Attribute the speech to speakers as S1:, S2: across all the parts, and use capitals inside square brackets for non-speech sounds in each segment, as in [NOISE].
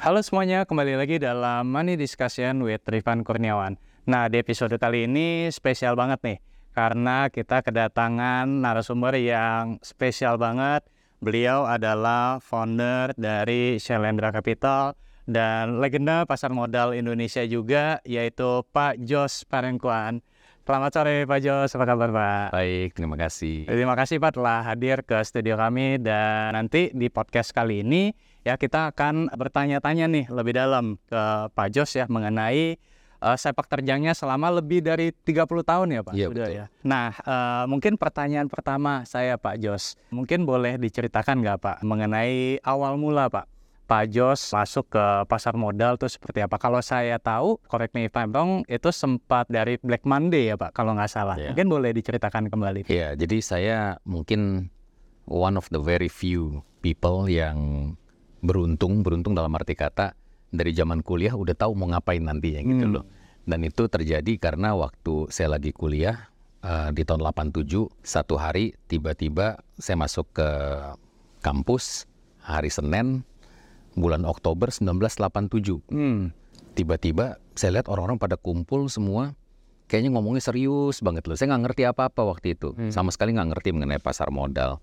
S1: Halo semuanya, kembali lagi dalam Money Discussion with Rifan Kurniawan. Nah, di episode kali ini spesial banget nih, karena kita kedatangan narasumber yang spesial banget. Beliau adalah founder dari Shalendra Capital dan legenda pasar modal Indonesia juga, yaitu Pak Jos Parengkuan. Selamat sore Pak Jos, apa kabar Pak?
S2: Baik, terima kasih.
S1: Terima kasih Pak telah hadir ke studio kami dan nanti di podcast kali ini ya kita akan bertanya-tanya nih lebih dalam ke Pak Jos ya mengenai uh, sepak terjangnya selama lebih dari 30 tahun ya Pak.
S2: Iya,
S1: Sudah
S2: betul.
S1: ya. Nah, uh, mungkin pertanyaan pertama saya Pak Jos, mungkin boleh diceritakan nggak Pak mengenai awal mula Pak? Pak Jos masuk ke pasar modal tuh seperti apa? Kalau saya tahu, correct me if I'm wrong, itu sempat dari Black Monday ya Pak, kalau nggak salah.
S2: Iya.
S1: Mungkin boleh diceritakan kembali.
S2: Ya, jadi saya mungkin one of the very few people yang beruntung, beruntung dalam arti kata dari zaman kuliah udah tahu mau ngapain nantinya gitu
S1: Hmm.
S2: loh. Dan itu terjadi karena waktu saya lagi kuliah eh, di tahun 87, satu hari tiba-tiba saya masuk ke kampus hari Senin bulan Oktober 1987.
S1: Hmm.
S2: tiba-tiba saya lihat orang-orang pada kumpul semua kayaknya ngomongnya serius banget loh saya nggak ngerti apa-apa waktu itu
S1: Hmm.
S2: sama sekali nggak ngerti mengenai pasar modal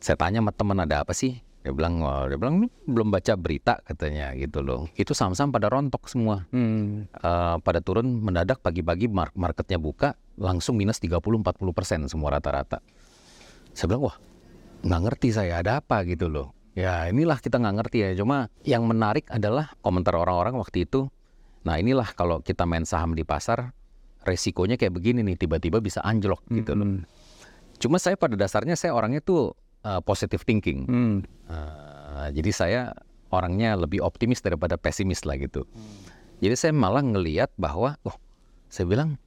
S2: saya tanya sama teman ada apa sih dia bilang "Wah," dia bilang "Ini belum baca berita katanya gitu loh. Itu saham-saham pada rontok semua.
S1: Hmm.
S2: Eh, pada turun mendadak pagi-pagi mar- marketnya buka langsung minus 30-40 persen semua rata-rata. Saya bilang wah nggak ngerti saya ada apa gitu loh. Ya inilah kita nggak ngerti ya. Cuma yang menarik adalah komentar orang-orang waktu itu nah inilah kalau kita main saham di pasar resikonya kayak begini nih tiba-tiba bisa anjlok gitu loh.
S1: Hmm.
S2: cuma saya pada dasarnya saya orangnya tuh uh, positive thinking
S1: Hmm.
S2: Uh, jadi saya orangnya lebih optimis daripada pesimis lah gitu. Jadi saya malah ngeliat bahwa, oh, saya bilang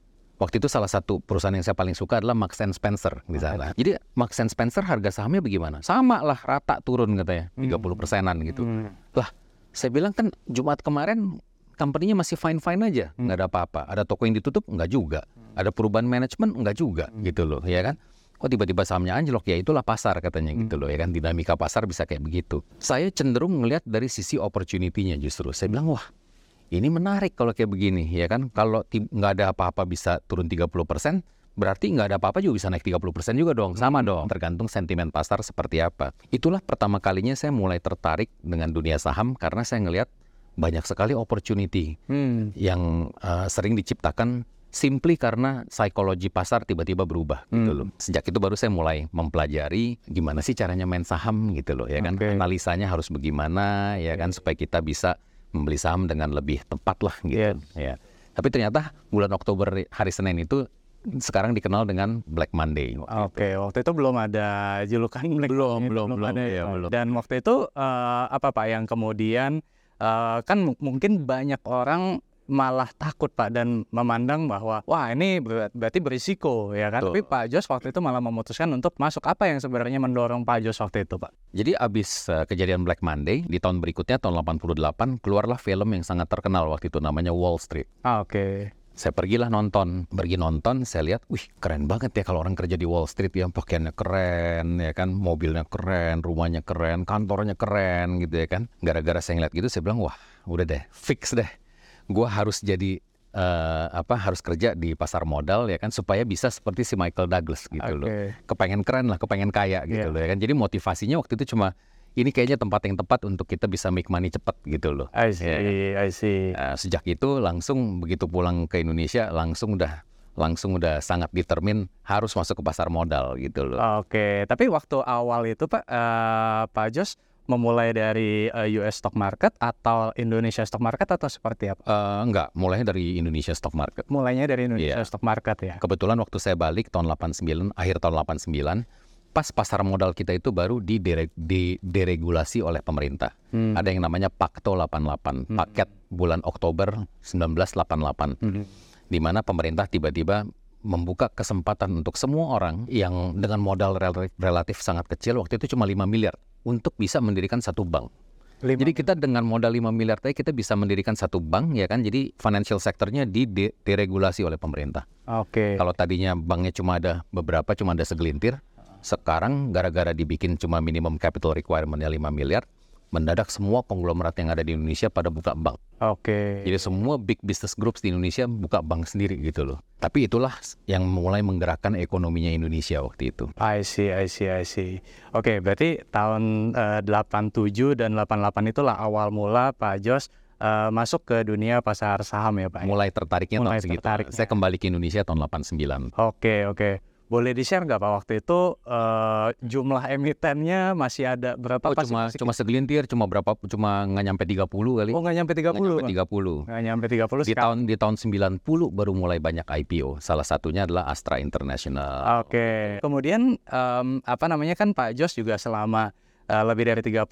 S2: waktu itu salah satu perusahaan yang saya paling suka adalah Marks and Spencer di sana. Jadi Marks and Spencer harga sahamnya bagaimana? Sama lah rata turun katanya, 30 persenan gitu.
S1: Hmm.
S2: Lah, saya bilang kan Jumat kemarin company-nya masih fine-fine aja, nggak ada apa-apa. Ada toko yang ditutup nggak juga. Ada perubahan manajemen nggak juga, gitu loh, ya kan? Kok tiba-tiba sahamnya anjlok? Ya itulah pasar katanya gitu loh, ya kan? Dinamika pasar bisa kayak begitu. Saya cenderung melihat dari sisi opportunity-nya justru. Saya bilang, wah ini menarik kalau kayak begini, ya kan? Kalau nggak ada apa-apa bisa turun 30%, berarti nggak ada apa-apa juga bisa naik 30% juga dong. Sama dong, tergantung sentimen pasar seperti apa. Itulah pertama kalinya saya mulai tertarik dengan dunia saham karena saya ngelihat banyak sekali opportunity
S1: Hmm.
S2: yang uh, sering diciptakan simply karena psikologi pasar tiba-tiba berubah gitu
S1: Hmm.
S2: loh. Sejak itu baru saya mulai mempelajari gimana sih caranya main saham gitu loh ya kan. Analisanya harus bagaimana ya kan supaya kita bisa membeli saham dengan lebih tepat lah gitu. Ya. Tapi ternyata bulan Oktober hari Senin itu sekarang dikenal dengan Black Monday.
S1: Oke, waktu itu belum ada julukan Black
S2: Belum,
S1: Monday,
S2: belum, belum.
S1: ada
S2: Iya,
S1: ya.
S2: belum.
S1: Dan waktu itu eh, apa Pak yang kemudian eh, kan mu- mungkin banyak orang malah takut Pak dan memandang bahwa wah ini ber- berarti berisiko ya kan.
S2: Betul.
S1: Tapi Pak Jos waktu itu malah memutuskan untuk masuk apa yang sebenarnya mendorong Pak Jos waktu itu Pak?
S2: Jadi abis uh, kejadian Black Monday di tahun berikutnya tahun 88 keluarlah film yang sangat terkenal waktu itu namanya Wall Street.
S1: Ah, Oke.
S2: Saya pergilah nonton, pergi nonton, saya lihat, wih keren banget ya kalau orang kerja di Wall Street yang pakaiannya keren, ya kan, mobilnya keren, rumahnya keren, kantornya keren gitu ya kan. Gara-gara saya ngeliat gitu, saya bilang, wah udah deh, fix deh, gua harus jadi eh, apa harus kerja di pasar modal ya kan supaya bisa seperti si Michael Douglas gitu loh.
S1: Oke.
S2: Kepengen keren lah, kepengen kaya gitu
S1: Iya.
S2: loh ya kan. Jadi motivasinya waktu itu cuma ini kayaknya tempat yang tepat untuk kita bisa make money cepat gitu loh.
S1: I see,
S2: Iya,
S1: I see.
S2: Nah, sejak itu langsung begitu pulang ke Indonesia langsung udah langsung udah sangat determin harus masuk ke pasar modal gitu loh.
S1: Oke, tapi waktu awal itu Pak eh, Pak Jos memulai dari eh, US stock market atau Indonesia stock market atau seperti apa?
S2: Eh, enggak, mulainya dari Indonesia stock market.
S1: Mulainya dari Indonesia
S2: Iya.
S1: stock market ya.
S2: Kebetulan waktu saya balik tahun 89, akhir tahun 89, pas pasar modal kita itu baru didere- di- deregulasi oleh pemerintah.
S1: Hmm.
S2: Ada yang namanya Pakto 88, paket bulan Oktober 1988.
S1: Hmm.
S2: di mana pemerintah tiba-tiba membuka kesempatan untuk semua orang yang dengan modal rel- relatif sangat kecil waktu itu cuma 5 miliar untuk bisa mendirikan satu bank.
S1: Lima-
S2: Jadi kita dengan modal 5 miliar tadi kita bisa mendirikan satu bank ya kan. Jadi financial sectornya di de- deregulasi oleh pemerintah.
S1: Oke.
S2: Kalau tadinya banknya cuma ada beberapa cuma ada segelintir, sekarang gara-gara dibikin cuma minimum capital requirement-nya 5 miliar, mendadak semua konglomerat yang ada di Indonesia pada buka bank.
S1: Oke.
S2: Jadi semua big business groups di Indonesia buka bank sendiri gitu loh. Tapi itulah yang mulai menggerakkan ekonominya Indonesia waktu itu.
S1: I see, I see, I see. Oke, berarti tahun eh, 87 dan 88 itulah awal mula Pak Jos eh, masuk ke dunia pasar saham ya Pak?
S2: Mulai tertariknya
S1: Mulai
S2: tahun segitu. Saya kembali ke Indonesia tahun 89.
S1: Oke, oke. Boleh di-share nggak Pak waktu itu eh, jumlah emitennya masih ada berapa?
S2: Oh, cuma
S1: Masih-
S2: cuma segelintir, cuma berapa cuma nggak nyampe 30 kali.
S1: Oh, nggak nyampe 30.
S2: Nggak nyampe
S1: Bang?
S2: 30.
S1: Nggak nyampe 30
S2: Di
S1: sekarang.
S2: tahun di tahun 90 baru mulai banyak IPO. Salah satunya adalah Astra International.
S1: Oke. Kemudian em, apa namanya kan Pak Jos juga selama eh, lebih dari 30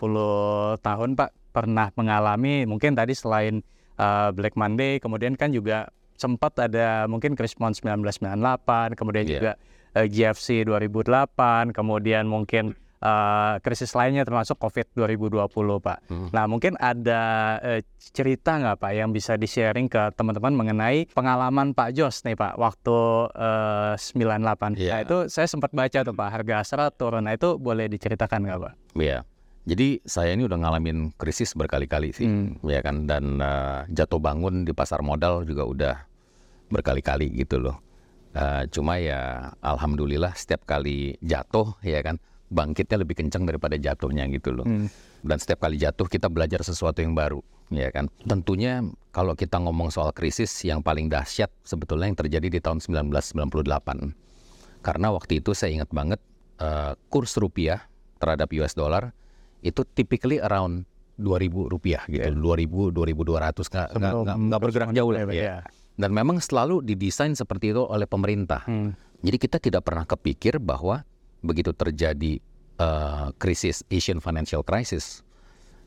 S1: tahun Pak pernah mengalami mungkin tadi selain eh, Black Monday kemudian kan juga sempat ada mungkin Krismon 1998 kemudian
S2: Iya.
S1: juga eh, GFC 2008 kemudian mungkin eh, krisis lainnya termasuk COVID 2020 Pak.
S2: Hmm.
S1: Nah mungkin ada eh, cerita nggak Pak yang bisa di-sharing ke teman-teman mengenai pengalaman Pak Jos nih Pak waktu eh, 98. Nah
S2: Iya.
S1: itu saya sempat baca tuh Pak harga serat turun. Nah itu boleh diceritakan nggak Pak?
S2: Iya. Jadi saya ini udah ngalamin krisis berkali-kali sih,
S1: Hmm.
S2: ya kan. Dan eh, jatuh bangun di pasar modal juga udah berkali-kali gitu loh. Eh, cuma ya alhamdulillah setiap kali jatuh ya kan bangkitnya lebih kencang daripada jatuhnya gitu loh.
S1: Hmm.
S2: Dan setiap kali jatuh kita belajar sesuatu yang baru, ya kan. Tentunya kalau kita ngomong soal krisis yang paling dahsyat sebetulnya yang terjadi di tahun 1998. Karena waktu itu saya ingat banget eh, kurs rupiah terhadap US dollar itu typically around 2000 rupiah gitu, 2000 2200 nggak nggak bergerak jauh lah ya.
S1: iya.
S2: Dan memang selalu didesain seperti itu oleh pemerintah.
S1: Hmm.
S2: Jadi kita tidak pernah kepikir bahwa begitu terjadi eh, krisis Asian Financial Crisis,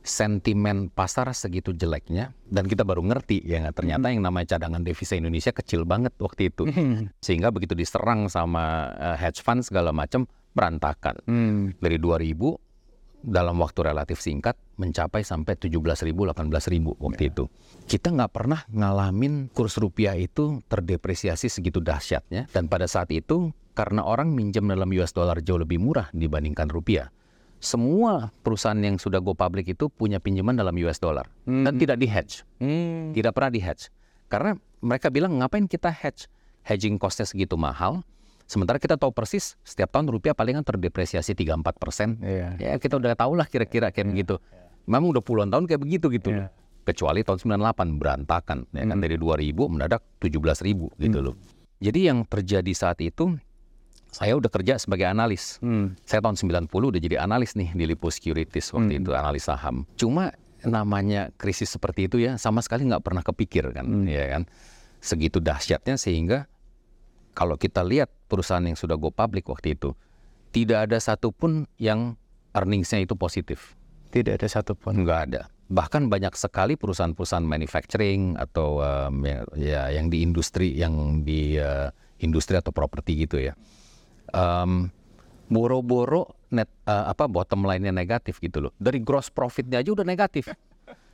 S2: sentimen pasar segitu jeleknya dan kita baru ngerti ya ternyata yang namanya cadangan devisa Indonesia kecil banget waktu itu. Sehingga begitu diserang sama eh, hedge fund segala macam berantakan.
S1: Hmm.
S2: Dari 2000 dalam waktu relatif singkat mencapai sampai 17.000 18.000 waktu itu. Kita nggak pernah ngalamin kurs rupiah itu terdepresiasi segitu dahsyatnya dan pada saat itu karena orang minjem dalam US dollar jauh lebih murah dibandingkan rupiah. Semua perusahaan yang sudah go public itu punya pinjaman dalam US dollar dan tidak di hedge,
S1: Hmm.
S2: tidak pernah di hedge. Karena mereka bilang ngapain kita hedge? Hedging costnya segitu mahal. Sementara kita tahu persis setiap tahun rupiah palingan terdepresiasi 3-4 persen.
S1: Iya.
S2: Ya kita udah tahu lah kira-kira kayak begitu. Memang udah puluhan tahun kayak begitu gitu loh.
S1: Iya.
S2: Kecuali tahun 98 berantakan. Ya kan
S1: Hmm.
S2: dari 2000 mendadak 17.000 gitu loh. Jadi yang terjadi saat itu saya udah kerja sebagai analis.
S1: Hmm.
S2: Saya tahun 90 udah jadi analis nih di Lipo Securities waktu
S1: Hmm.
S2: itu analis saham. Cuma namanya krisis seperti itu ya sama sekali nggak pernah kepikir kan,
S1: Hmm.
S2: ya kan. Segitu dahsyatnya sehingga kalau kita lihat perusahaan yang sudah go public waktu itu tidak ada satupun yang earningsnya itu positif,
S1: Tidak ada satupun.
S2: nggak ada. Bahkan banyak sekali perusahaan-perusahaan manufacturing atau um, ya, ya yang di industri yang di uh, industri atau properti gitu ya. Um, boro-boro net uh, apa bottom line-nya negatif gitu loh. Dari gross profit-nya aja udah negatif.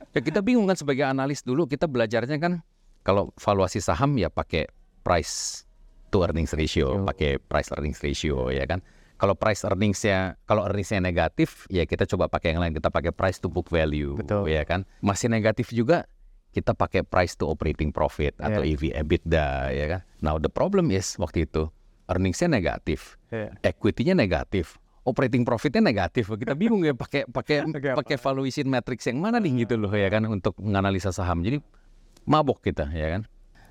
S2: Ya kita bingung kan sebagai analis dulu kita belajarnya kan kalau valuasi saham ya pakai price to earnings ratio, pakai price earnings ratio ya kan. Kalau price earningsnya kalau earningsnya negatif ya kita coba pakai yang lain kita pakai price to book value
S1: Betul.
S2: ya kan. Masih negatif juga kita pakai price to operating profit atau
S1: Yeah.
S2: EV EBITDA ya kan. Now the problem is waktu itu earningsnya negatif,
S1: Iya.
S2: equity-nya negatif, operating profitnya negatif. Kita bingung ya pakai pakai [LAUGHS]
S1: pakai
S2: valuation matrix yang mana nih gitu loh ya kan untuk menganalisa saham. Jadi mabok kita ya kan.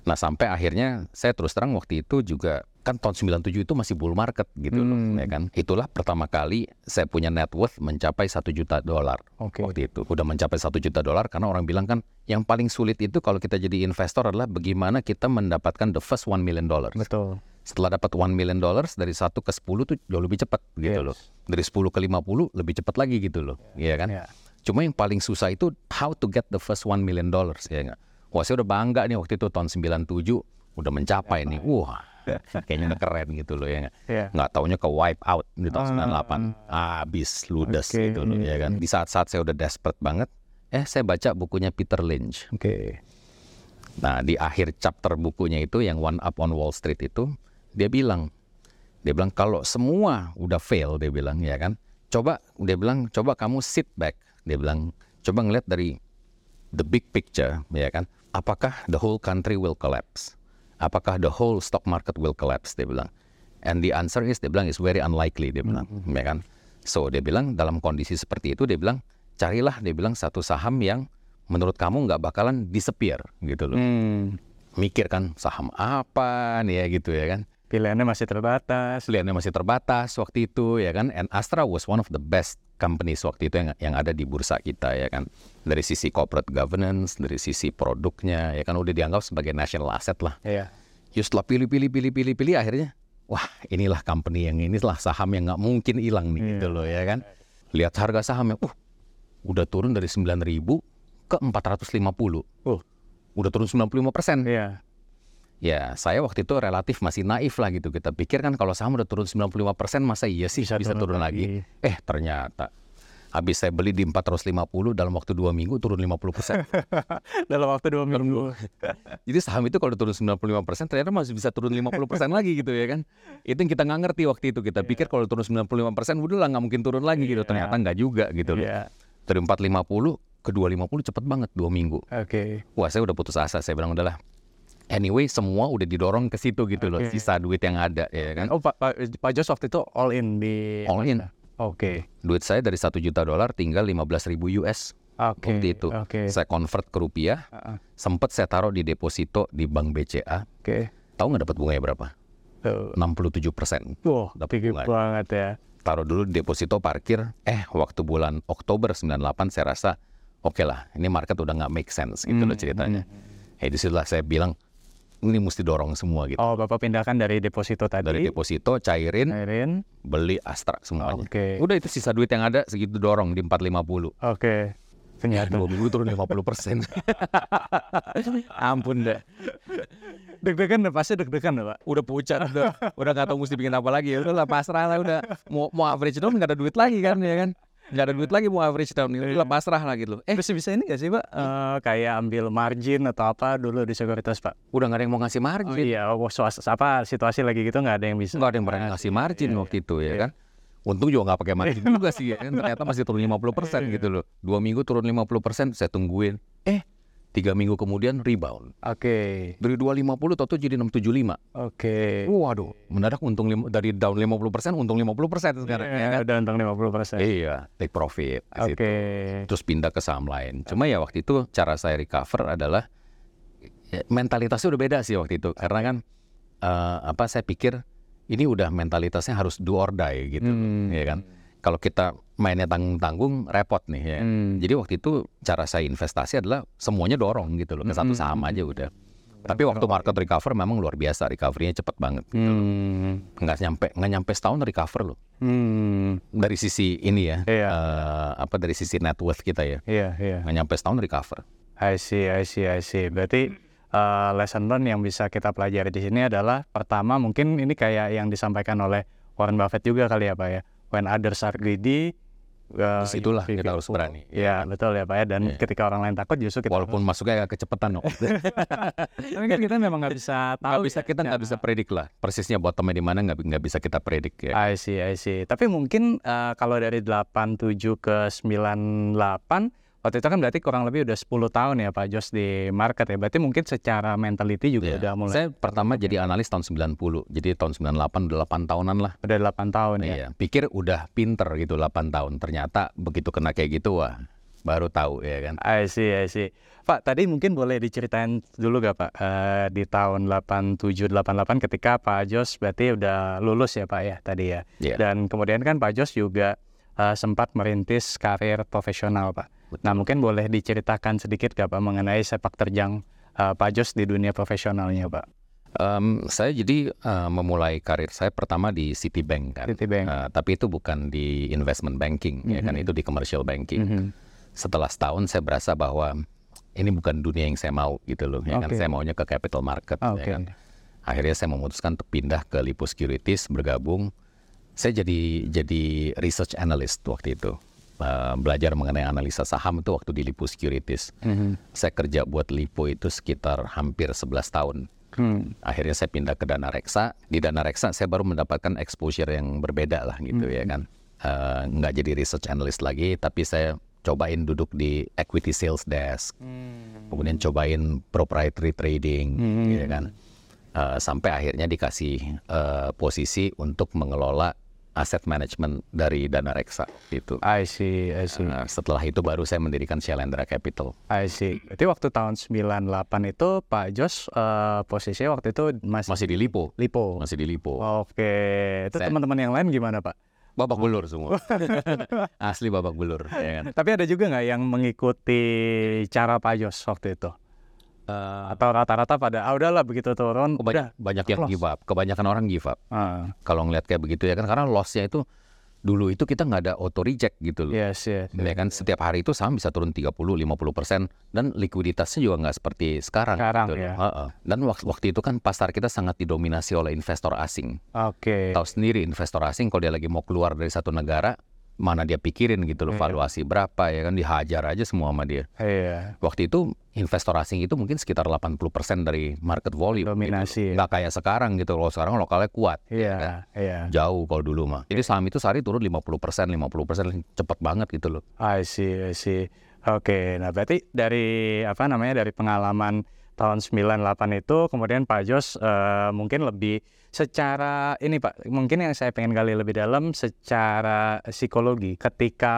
S2: Nah sampai akhirnya saya terus terang waktu itu juga kan tahun 97 itu masih bull market gitu loh
S1: Hmm.
S2: ya kan. Itulah pertama kali saya punya net worth mencapai satu juta dolar
S1: Oke.
S2: waktu itu. Udah mencapai satu juta dolar karena orang bilang kan yang paling sulit itu kalau kita jadi investor adalah bagaimana kita mendapatkan the first one million dollars.
S1: Betul.
S2: Setelah dapat one million dollars dari 1 ke 10 tuh jauh lebih cepat gitu
S1: Yes.
S2: loh. Dari 10 ke 50 lebih cepat lagi gitu loh. Iya kan?
S1: Iya.
S2: Cuma yang paling susah itu how to get the first one million dollars ya nggak? Wah saya udah bangga nih waktu itu tahun 97 udah mencapai nih. Wah kayaknya udah keren gitu loh ya nggak?
S1: Iya.
S2: Nggak taunya ke wipe out di tahun
S1: Ah.
S2: 98. Habis ludes
S1: Oke.
S2: gitu loh ya kan. Di saat-saat saya udah desperate banget, eh saya baca bukunya Peter Lynch.
S1: Oke.
S2: Nah, di akhir chapter bukunya itu yang One Up on Wall Street itu, dia bilang, dia bilang kalau semua udah fail, dia bilang ya kan, coba dia bilang coba kamu sit back Dia bilang coba ngeliat dari the big picture, ya kan? Apakah the whole country will collapse? Apakah the whole stock market will collapse? Dia bilang. And the answer is dia bilang is very unlikely. Dia bilang, ya kan? So dia bilang dalam kondisi seperti itu dia bilang carilah dia bilang satu saham yang menurut kamu nggak bakalan disappear gitu loh.
S1: Hmm.
S2: Mikir kan saham apa nih ya gitu ya kan?
S1: Pilihannya masih terbatas.
S2: Pilihannya masih terbatas waktu itu ya kan. And Astra was one of the best companies waktu itu yang yang ada di bursa kita ya kan. Dari sisi corporate governance, dari sisi produknya ya kan udah dianggap sebagai national asset lah.
S1: Iya.
S2: You setelah pilih-pilih pilih-pilih pilih akhirnya wah inilah company yang inilah saham yang nggak mungkin hilang nih gitu loh ya kan. Lihat harga sahamnya, uh udah turun dari 9.000 ke 450.
S1: Oh.
S2: Udah turun 95 persen.
S1: Iya.
S2: Ya, saya waktu itu relatif masih naif lah gitu. Kita pikir kan kalau saham udah turun 95%, masa iya sih bisa, turun, lagi. Eh, ternyata habis saya beli di 450 dalam waktu dua minggu turun 50%. [LAUGHS]
S1: Dalam waktu dua minggu. [LAUGHS]
S2: Jadi saham itu kalau turun 95% ternyata masih bisa turun 50% lagi gitu ya kan. Itu yang kita nggak ngerti waktu itu. Kita pikir kalau turun 95% udah lah nggak mungkin turun lagi gitu. Ternyata nggak juga gitu loh.
S1: Iya.
S2: Dari 450 ke 250 cepet banget dua minggu.
S1: Oke.
S2: Wah saya udah putus asa. Saya bilang udahlah. Anyway semua udah didorong ke situ gitu loh.
S1: Oke.
S2: Sisa duit yang ada ya kan.
S1: Oh, Pak, Pak, Pak Jos waktu itu all in di
S2: All in.
S1: Oke.
S2: Duit saya dari satu juta dolar tinggal 15 ribu US
S1: Oke.
S2: waktu itu.
S1: Oke.
S2: Saya convert ke rupiah.
S1: Heeh.
S2: Sempet saya taruh di deposito di bank BCA.
S1: Oke.
S2: Tahu nggak dapat bunganya berapa?
S1: Tuh.
S2: 67 persen.
S1: Wah,
S2: Dapat
S1: tinggi
S2: bunga.
S1: banget ya.
S2: Taruh dulu di deposito parkir. Eh, waktu bulan Oktober 98 saya rasa oke lah. Ini market udah nggak make sense gitu loh
S1: Hmm,
S2: ceritanya. Eh, di situlah saya bilang ini mesti dorong semua gitu.
S1: Oh, Bapak pindahkan dari deposito tadi.
S2: Dari deposito cairin,
S1: Airin.
S2: beli Astra semuanya.
S1: Oke.
S2: Udah itu sisa duit yang ada segitu dorong di 450.
S1: Oke. Ternyata.
S2: Dua minggu turun 50 persen. [LAUGHS]
S1: Ampun deh. Deg-degan deh, pasti deg-degan deh, Pak.
S2: udah pucat udah udah nggak tahu mesti bikin apa lagi ya udahlah pasrah lah udah mau mau average down nggak ada duit lagi kan ya kan nggak ada duit lagi mau average down udah pasrah lah gitu eh
S1: Terus bisa ini gak sih, Pak? Eh, kayak ambil margin atau apa dulu di sekuritas, Pak?
S2: udah nggak ada yang mau ngasih
S1: Oh
S2: margin
S1: iya, oh, suas- apa situasi lagi gitu nggak ada yang bisa.
S2: nggak ada yang berani ngasih margin
S1: Iya,
S2: waktu itu ya
S1: Iya.
S2: kan untung juga nggak pakai margin juga sih ya kan ternyata masih turun [LAUGHS] 50 persen
S1: Iya.
S2: gitu loh dua minggu turun 50 persen saya tungguin eh tiga minggu kemudian rebound
S1: Oke.
S2: dari 250 toto jadi 675
S1: Oke.
S2: waduh mendadak untung lim- dari down 50 persen untung 50 persen sekarang ya kan
S1: Udah untung 50%.
S2: iya take profit
S1: Oke.
S2: situ. terus pindah ke saham lain. Cuma ya waktu itu cara saya recover adalah ya, mentalitasnya udah beda sih waktu itu karena kan eh, apa saya pikir ini udah mentalitasnya harus do or die gitu,
S1: Hmm.
S2: ya kan. Kalau kita mainnya tanggung-tanggung repot nih ya.
S1: Hmm.
S2: Jadi waktu itu cara saya investasi adalah semuanya dorong gitu loh ke satu
S1: Hmm.
S2: saham aja udah. Tapi waktu market recover memang luar biasa, recovery-nya cepet banget.
S1: Hmm.
S2: Nggak nyampe nggak nyampe setahun recover loh.
S1: Hmm.
S2: Dari sisi ini ya,
S1: Iya.
S2: eh, apa dari sisi net worth kita ya,
S1: Iya, iya.
S2: nggak nyampe setahun recover.
S1: I see, I see, I see. Berarti uh, lesson learn yang bisa kita pelajari di sini adalah pertama mungkin ini kayak yang disampaikan oleh Warren Buffett juga kali ya Pak ya. When others are greedy, uh,
S2: Di
S1: situlah
S2: kita harus berani.
S1: Iya betul ya Pak ya. Dan
S2: Iya.
S1: ketika orang lain takut justru kita
S2: Walaupun masuknya agak kecepetan loh. [LAUGHS]
S1: Tapi kan kita memang nggak bisa tahu.
S2: Nggak bisa
S1: ya.
S2: kita nggak bisa predik lah. Persisnya bottomnya di mana nggak nggak bisa kita predik ya.
S1: I see, I see. Tapi mungkin uh, kalau dari 87 ke 98 waktu itu kan berarti kurang lebih udah 10 tahun ya Pak Jos di market ya. Berarti mungkin secara mentality juga
S2: Iya.
S1: udah mulai
S2: Saya pertama jadi analis tahun 90. Jadi tahun 98 udah 8 tahunan lah.
S1: udah 8 tahun ya.
S2: Iya, pikir udah pinter gitu 8 tahun. Ternyata begitu kena kayak gitu wah baru tahu ya kan.
S1: I see, I see. Pak, tadi mungkin boleh diceritain dulu gak Pak eh, di tahun 87-88 ketika Pak Jos berarti udah lulus ya Pak ya tadi ya.
S2: Iya.
S1: Dan kemudian kan Pak Jos juga eh, sempat merintis karir profesional Pak. Nah mungkin boleh diceritakan sedikit gak Pak mengenai sepak terjang eh, Pak Jos di dunia profesionalnya Pak.
S2: Em, saya jadi eh, memulai karir saya pertama di Citibank kan.
S1: Citibank.
S2: Eh, tapi itu bukan di investment banking ya kan,
S1: Mhm.
S2: itu di commercial banking.
S1: Mhm.
S2: setelah setahun saya berasa bahwa ini bukan dunia yang saya mau gitu loh ya kan
S1: Oke.
S2: saya maunya ke capital market
S1: Ah,
S2: ya kan akhirnya saya memutuskan untuk pindah ke Lipo Securities bergabung saya jadi jadi research analyst waktu itu Eh, belajar mengenai analisa saham itu waktu di Lipo Securities
S1: Mhm.
S2: saya kerja buat Lipo itu sekitar hampir 11 tahun
S1: Hmm.
S2: akhirnya saya pindah ke Dana Reksa di Dana Reksa saya baru mendapatkan exposure yang berbeda lah gitu ya kan Eh, nggak jadi research analyst lagi tapi saya cobain duduk di equity sales desk,
S1: Hmm.
S2: kemudian cobain proprietary trading,
S1: Hmm.
S2: gitu kan. Eh, sampai akhirnya dikasih eh, posisi untuk mengelola aset management dari dana reksa gitu.
S1: I see, I see.
S2: Eh, setelah itu baru saya mendirikan Shalendra Capital.
S1: I see. Berarti waktu tahun 98 itu Pak Jos eh, posisinya waktu itu masih,
S2: Masih di Lipo,
S1: Lipo.
S2: masih di Lipo.
S1: Oke, itu
S2: Saya-
S1: teman-teman yang lain gimana Pak?
S2: Babak belur semua. [LAUGHS] Asli babak belur, ya kan.
S1: Tapi ada juga nggak yang mengikuti cara Pak Jos waktu itu?
S2: Eh,
S1: Atau rata-rata pada, ah udahlah begitu turun,
S2: Kebany-
S1: udah.
S2: banyak yang
S1: close.
S2: give up, kebanyakan orang give up.
S1: Ah,
S2: Kalau ngeliat kayak begitu ya kan, karena lossnya itu dulu itu kita nggak ada auto reject gitu loh.
S1: yes, yes.
S2: Ya kan setiap hari itu saham bisa turun 30-50 persen dan likuiditasnya juga nggak seperti sekarang.
S1: Sekarang,
S2: gitu
S1: ya.
S2: Dan waktu, waktu itu kan pasar kita sangat didominasi oleh investor asing.
S1: Oke.
S2: Tahu sendiri investor asing kalau dia lagi mau keluar dari satu negara, mana dia pikirin gitu loh
S1: Iya.
S2: valuasi berapa ya kan dihajar aja semua sama dia.
S1: Iya.
S2: Waktu itu investor asing itu mungkin sekitar 80% dari market volume.
S1: Dominasi.
S2: Gitu. Nggak kayak sekarang gitu. Kalau sekarang lokalnya kuat.
S1: Iya, iya.
S2: Jauh kalau dulu mah. Jadi saham itu sehari turun 50%, 50% cepet banget gitu loh.
S1: I see, I see. Oke, nah berarti dari apa namanya dari pengalaman tahun 98 itu kemudian Pak Jos eh, mungkin lebih secara ini Pak, mungkin yang saya pengen gali lebih dalam secara psikologi ketika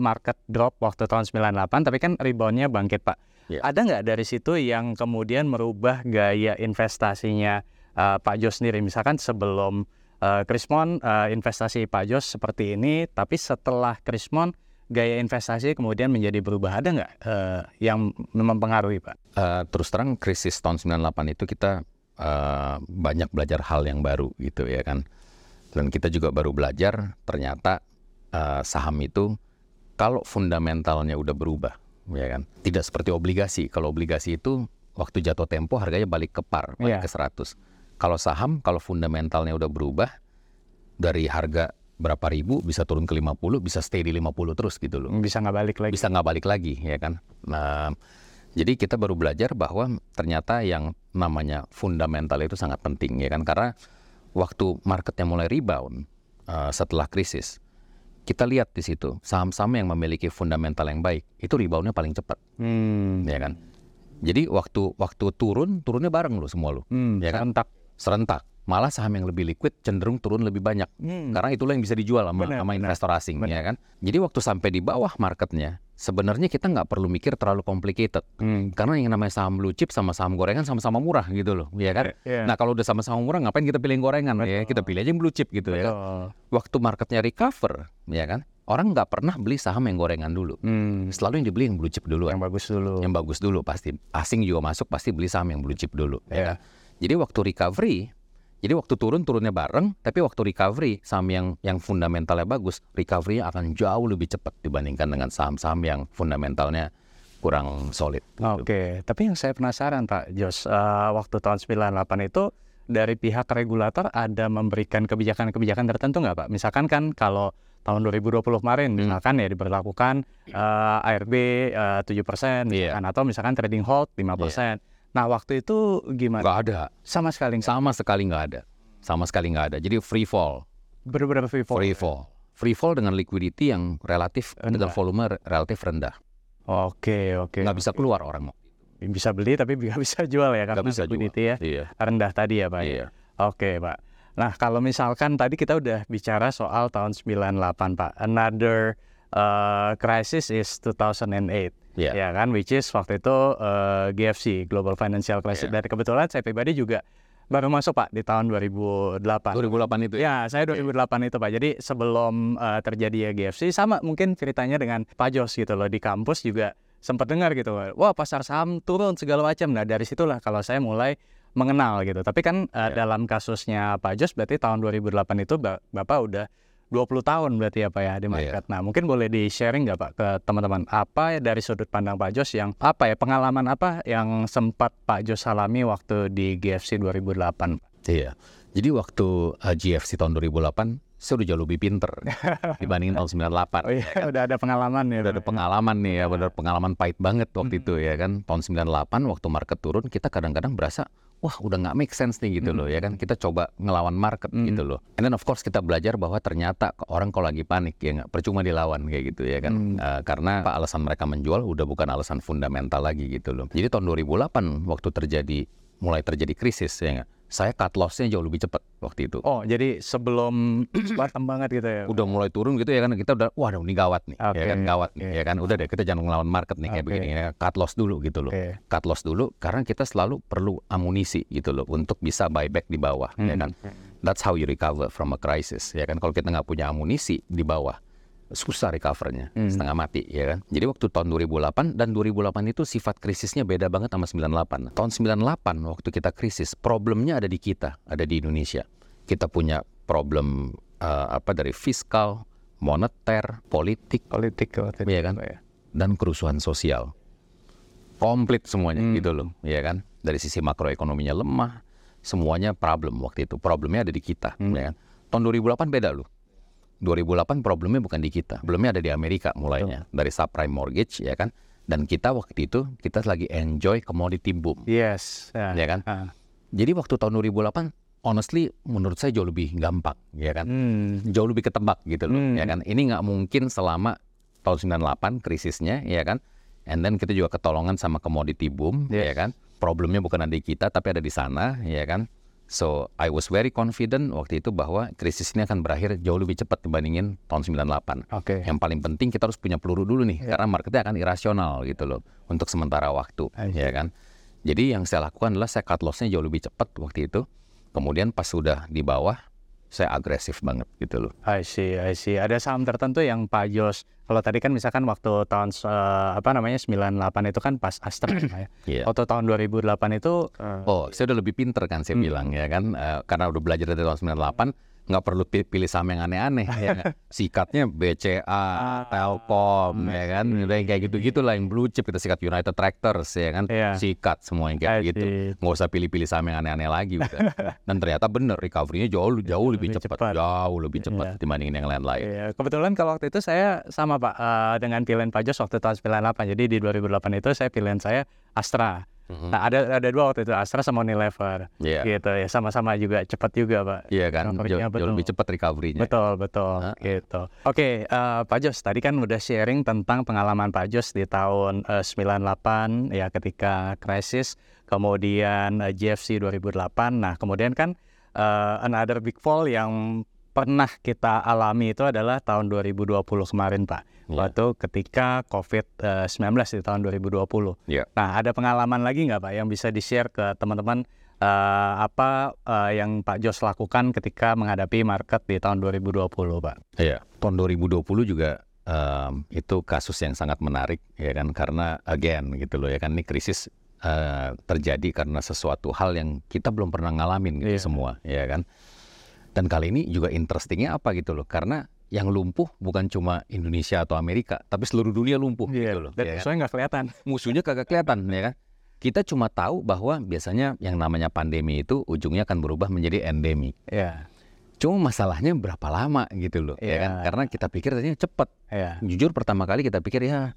S1: market drop waktu tahun 98 tapi kan reboundnya bangkit Pak.
S2: Iya.
S1: Ada nggak dari situ yang kemudian merubah gaya investasinya eh, Pak Jos sendiri? Misalkan sebelum eh, Krismon eh, investasi Pak Jos seperti ini, tapi setelah Krismon gaya investasi kemudian menjadi berubah. Ada nggak eh, yang mempengaruhi Pak?
S2: Eh, terus terang krisis tahun 98 itu kita eh, banyak belajar hal yang baru gitu ya kan. Dan kita juga baru belajar ternyata eh, saham itu kalau fundamentalnya udah berubah ya kan. Tidak seperti obligasi. Kalau obligasi itu waktu jatuh tempo harganya balik ke par, balik ke 100. Kalau saham kalau fundamentalnya udah berubah dari harga berapa ribu bisa turun ke 50, bisa stay di 50 terus gitu loh
S1: Bisa nggak balik lagi?
S2: bisa nggak balik lagi ya kan. Nah, jadi kita baru belajar bahwa ternyata yang namanya fundamental itu sangat penting ya kan karena waktu marketnya mulai rebound uh, setelah krisis kita lihat di situ saham-saham yang memiliki fundamental yang baik itu reboundnya paling cepat
S1: Hmm.
S2: ya kan. Jadi waktu waktu turun turunnya bareng lo semua lo
S1: Hmm,
S2: Ya kan?
S1: serentak.
S2: serentak. Malah saham yang lebih liquid cenderung turun lebih banyak
S1: Hmm.
S2: karena itulah yang bisa dijual sama,
S1: Benar,
S2: sama investor asing
S1: Benar.
S2: ya kan. Jadi waktu sampai di bawah marketnya sebenarnya kita nggak perlu mikir terlalu complicated
S1: Hmm.
S2: karena yang namanya saham blue chip sama saham gorengan sama-sama murah gitu loh ya kan.
S1: Iya.
S2: Nah kalau udah sama-sama murah ngapain kita pilih yang gorengan ya
S1: Betul.
S2: kita pilih aja yang blue chip gitu ya. kan.
S1: Betul.
S2: Waktu marketnya recover ya kan orang nggak pernah beli saham yang gorengan dulu.
S1: Hmm.
S2: Selalu yang dibeli yang blue chip dulu
S1: Yang bagus dulu.
S2: yang bagus dulu pasti asing juga masuk pasti beli saham yang blue chip dulu ya
S1: Iya.
S2: kan? jadi waktu recovery jadi waktu turun turunnya bareng tapi waktu recovery saham yang yang fundamentalnya bagus recovery-nya akan jauh lebih cepat dibandingkan dengan saham-saham yang fundamentalnya kurang solid
S1: Oke, tapi yang saya penasaran Pak Jos, eh, waktu tahun 98 itu dari pihak regulator ada memberikan kebijakan-kebijakan tertentu nggak Pak? Misalkan kan kalau tahun 2020 kemarin
S2: Hmm.
S1: misalkan ya diberlakukan eh, ARB eh, 7%
S2: Iya.
S1: misalkan atau misalkan trading hold 5%. Nah, waktu itu gimana?
S2: nggak ada
S1: Sama sekali nggak?
S2: sama sekali nggak ada sama sekali nggak ada jadi free fall
S1: Benar-benar free fall.
S2: free fall free fall dengan liquidity yang relatif dengan
S1: Rendah.
S2: volume relatif rendah
S1: Oke, oke.
S2: nggak bisa keluar orang mau
S1: Bisa beli tapi [LAUGHS] nggak bisa jual ya karena
S2: nggak bisa
S1: liquidity ya
S2: iya
S1: rendah tadi ya Pak. ya?
S2: iya
S1: Oke, Pak. Nah, kalau misalkan tadi kita udah bicara soal tahun 98, Pak. Another uh, crisis is 2008.
S2: Iya.
S1: Ya kan, which is waktu itu uh, GFC, Global Financial Crisis.
S2: Iya.
S1: Dan kebetulan saya pribadi juga baru masuk, Pak, di tahun 2008.
S2: 2008 itu
S1: Ya, saya 2008 itu Pak. Jadi sebelum uh, terjadi ya GFC sama mungkin ceritanya dengan Pak Jos gitu loh di kampus juga sempat dengar gitu. Wah, pasar saham turun segala macam. Nah, dari situlah kalau saya mulai mengenal gitu. Tapi kan uh,
S2: Ya.
S1: dalam kasusnya Pak Jos berarti tahun 2008 itu Ba- Bapak udah 20 tahun berarti ya Pak ya di
S2: Iya.
S1: market. Nah, mungkin boleh di-sharing nggak Pak ke teman-teman apa ya dari sudut pandang Pak Jos yang apa ya pengalaman apa yang sempat Pak Jos alami waktu di GFC 2008?
S2: Iya. Jadi waktu uh, GFC tahun 2008, saya udah jauh lebih pinter [LAUGHS] dibandingin tahun 98.
S1: Oh iya, udah ada pengalaman ya.
S2: Udah ada
S1: Pak.
S2: pengalaman nih ya, benar pengalaman pahit banget waktu
S1: Hmm.
S2: itu ya kan. Tahun 98 waktu market turun, kita kadang-kadang berasa, wah udah nggak make sense nih gitu loh ya kan? Kita coba ngelawan market
S1: Hmm.
S2: gitu loh. And then of course kita belajar bahwa ternyata orang kalau lagi panik ya nggak percuma dilawan kayak gitu ya kan?
S1: Hmm.
S2: Eh, karena apa alasan mereka menjual udah bukan alasan fundamental lagi gitu loh. Jadi tahun 2008 waktu terjadi mulai terjadi krisis ya nggak saya cut lossnya jauh lebih cepat waktu itu
S1: Oh, jadi sebelum [CLEARS THROAT] bottom banget gitu ya.
S2: udah mulai turun gitu ya kan kita udah wah ini gawat nih
S1: Oke,
S2: ya kan gawat nih
S1: oke.
S2: ya kan udah deh kita jangan ngelawan market nih kayak begini ya cut loss dulu gitu loh
S1: Oke.
S2: cut loss dulu karena kita selalu perlu amunisi gitu loh untuk bisa buyback di bawah ya
S1: Hmm.
S2: kan that's how you recover from a crisis ya kan kalau kita nggak punya amunisi di bawah susah recovernya
S1: Hmm.
S2: setengah mati ya kan jadi waktu tahun 2008 dan 2008 itu sifat krisisnya beda banget sama 98 tahun 98 waktu kita krisis problemnya ada di kita ada di Indonesia kita punya problem eh, apa dari fiskal moneter politik
S1: Politik
S2: Iya kan?
S1: Ya.
S2: dan kerusuhan sosial. Komplit semuanya
S1: Hmm.
S2: gitu loh, ya kan? Dari sisi makroekonominya lemah, semuanya problem waktu itu. Problemnya ada di kita,
S1: Hmm.
S2: ya kan? Tahun 2008 beda loh. 2008 problemnya bukan di kita, problemnya ada di Amerika mulainya dari subprime mortgage, ya kan? Dan kita waktu itu kita lagi enjoy commodity boom,
S1: Yes. Ya,
S2: ya kan?
S1: Ah.
S2: Jadi waktu tahun 2008, honestly menurut saya jauh lebih gampang, ya kan?
S1: Hmm.
S2: jauh lebih ketebak gitu loh
S1: Hmm.
S2: ya kan ini nggak mungkin selama tahun 98 krisisnya ya kan and then kita juga ketolongan sama commodity boom
S1: Yes.
S2: ya kan problemnya bukan ada di kita tapi ada di sana ya kan so I was very confident waktu itu bahwa krisis ini akan berakhir jauh lebih cepat dibandingin tahun 98
S1: Oke.
S2: yang paling penting kita harus punya peluru dulu nih
S1: Ya.
S2: karena marketnya akan irasional gitu loh untuk sementara waktu ya kan jadi yang saya lakukan adalah saya cut lossnya jauh lebih cepat waktu itu kemudian pas sudah di bawah saya agresif banget gitu loh
S1: I see, I see. Ada saham tertentu yang Pak Jos, kalau tadi kan misalkan waktu tahun eh, apa namanya 98 itu kan pas Astra ya. [CLEARS THROAT]
S2: Iya.
S1: Waktu tahun 2008 itu eh,
S2: Oh, saya udah lebih pinter kan saya
S1: Hmm.
S2: bilang ya kan, Eh, karena udah belajar dari tahun 98, nggak perlu pi- pilih saham yang aneh-aneh [LAUGHS] ya. Sikatnya BCA, Telkom ya kan, udah yang kayak gitu-gitu lah yang blue chip kita sikat United Tractors ya kan,
S1: Iya.
S2: sikat semua yang kayak
S1: I
S2: gitu. Nggak usah pilih-pilih saham yang aneh-aneh lagi udah. [LAUGHS] Dan ternyata bener recovery-nya jauh jauh lebih,
S1: Lebih
S2: cepat,
S1: cepat.
S2: jauh lebih cepat
S1: Iya.
S2: dibandingin yang lain-lain.
S1: Iya, kebetulan kalau waktu itu saya sama Pak eh, dengan pilihan Pak Jos waktu tahun 98. Jadi di 2008 itu saya pilihan saya Astra.
S2: Mhm.
S1: Nah, ada ada dua waktu itu Astra sama Unilever.
S2: Iya.
S1: Gitu ya, sama-sama juga cepat juga, Pak.
S2: Iya kan, jauh, jauh lebih cepat recovery-nya.
S1: Betul, betul,
S2: Ah.
S1: gitu. Oke, eh, Pak Jos, tadi kan udah sharing tentang pengalaman Pak Jos di tahun eh, 98 ya ketika krisis, kemudian eh, GFC 2008. Nah, kemudian kan eh, another big fall yang pernah kita alami itu adalah tahun 2020 kemarin, Pak.
S2: Iya.
S1: Waktu ketika COVID-19 di tahun 2020.
S2: Iya.
S1: Nah, ada pengalaman lagi nggak Pak yang bisa di-share ke teman-teman eh, apa eh, yang Pak Jos lakukan ketika menghadapi market di tahun 2020, Pak?
S2: Iya, tahun 2020 juga em, itu kasus yang sangat menarik ya kan karena again gitu loh ya kan ini krisis eh, terjadi karena sesuatu hal yang kita belum pernah ngalamin gitu
S1: Iya.
S2: semua ya kan. Dan kali ini juga interestingnya apa gitu loh karena yang lumpuh bukan cuma Indonesia atau Amerika tapi seluruh dunia lumpuh gitu loh.
S1: Dan
S2: ya kan?
S1: musuhnya nggak kelihatan.
S2: Musuhnya kagak kelihatan ya kan. Kita cuma tahu bahwa biasanya yang namanya pandemi itu ujungnya akan berubah menjadi endemi.
S1: Iya,
S2: Cuma masalahnya berapa lama gitu loh, ya kan?
S1: Iya.
S2: Karena kita pikir tadinya cepet.
S1: iya.
S2: Jujur pertama kali kita pikir ya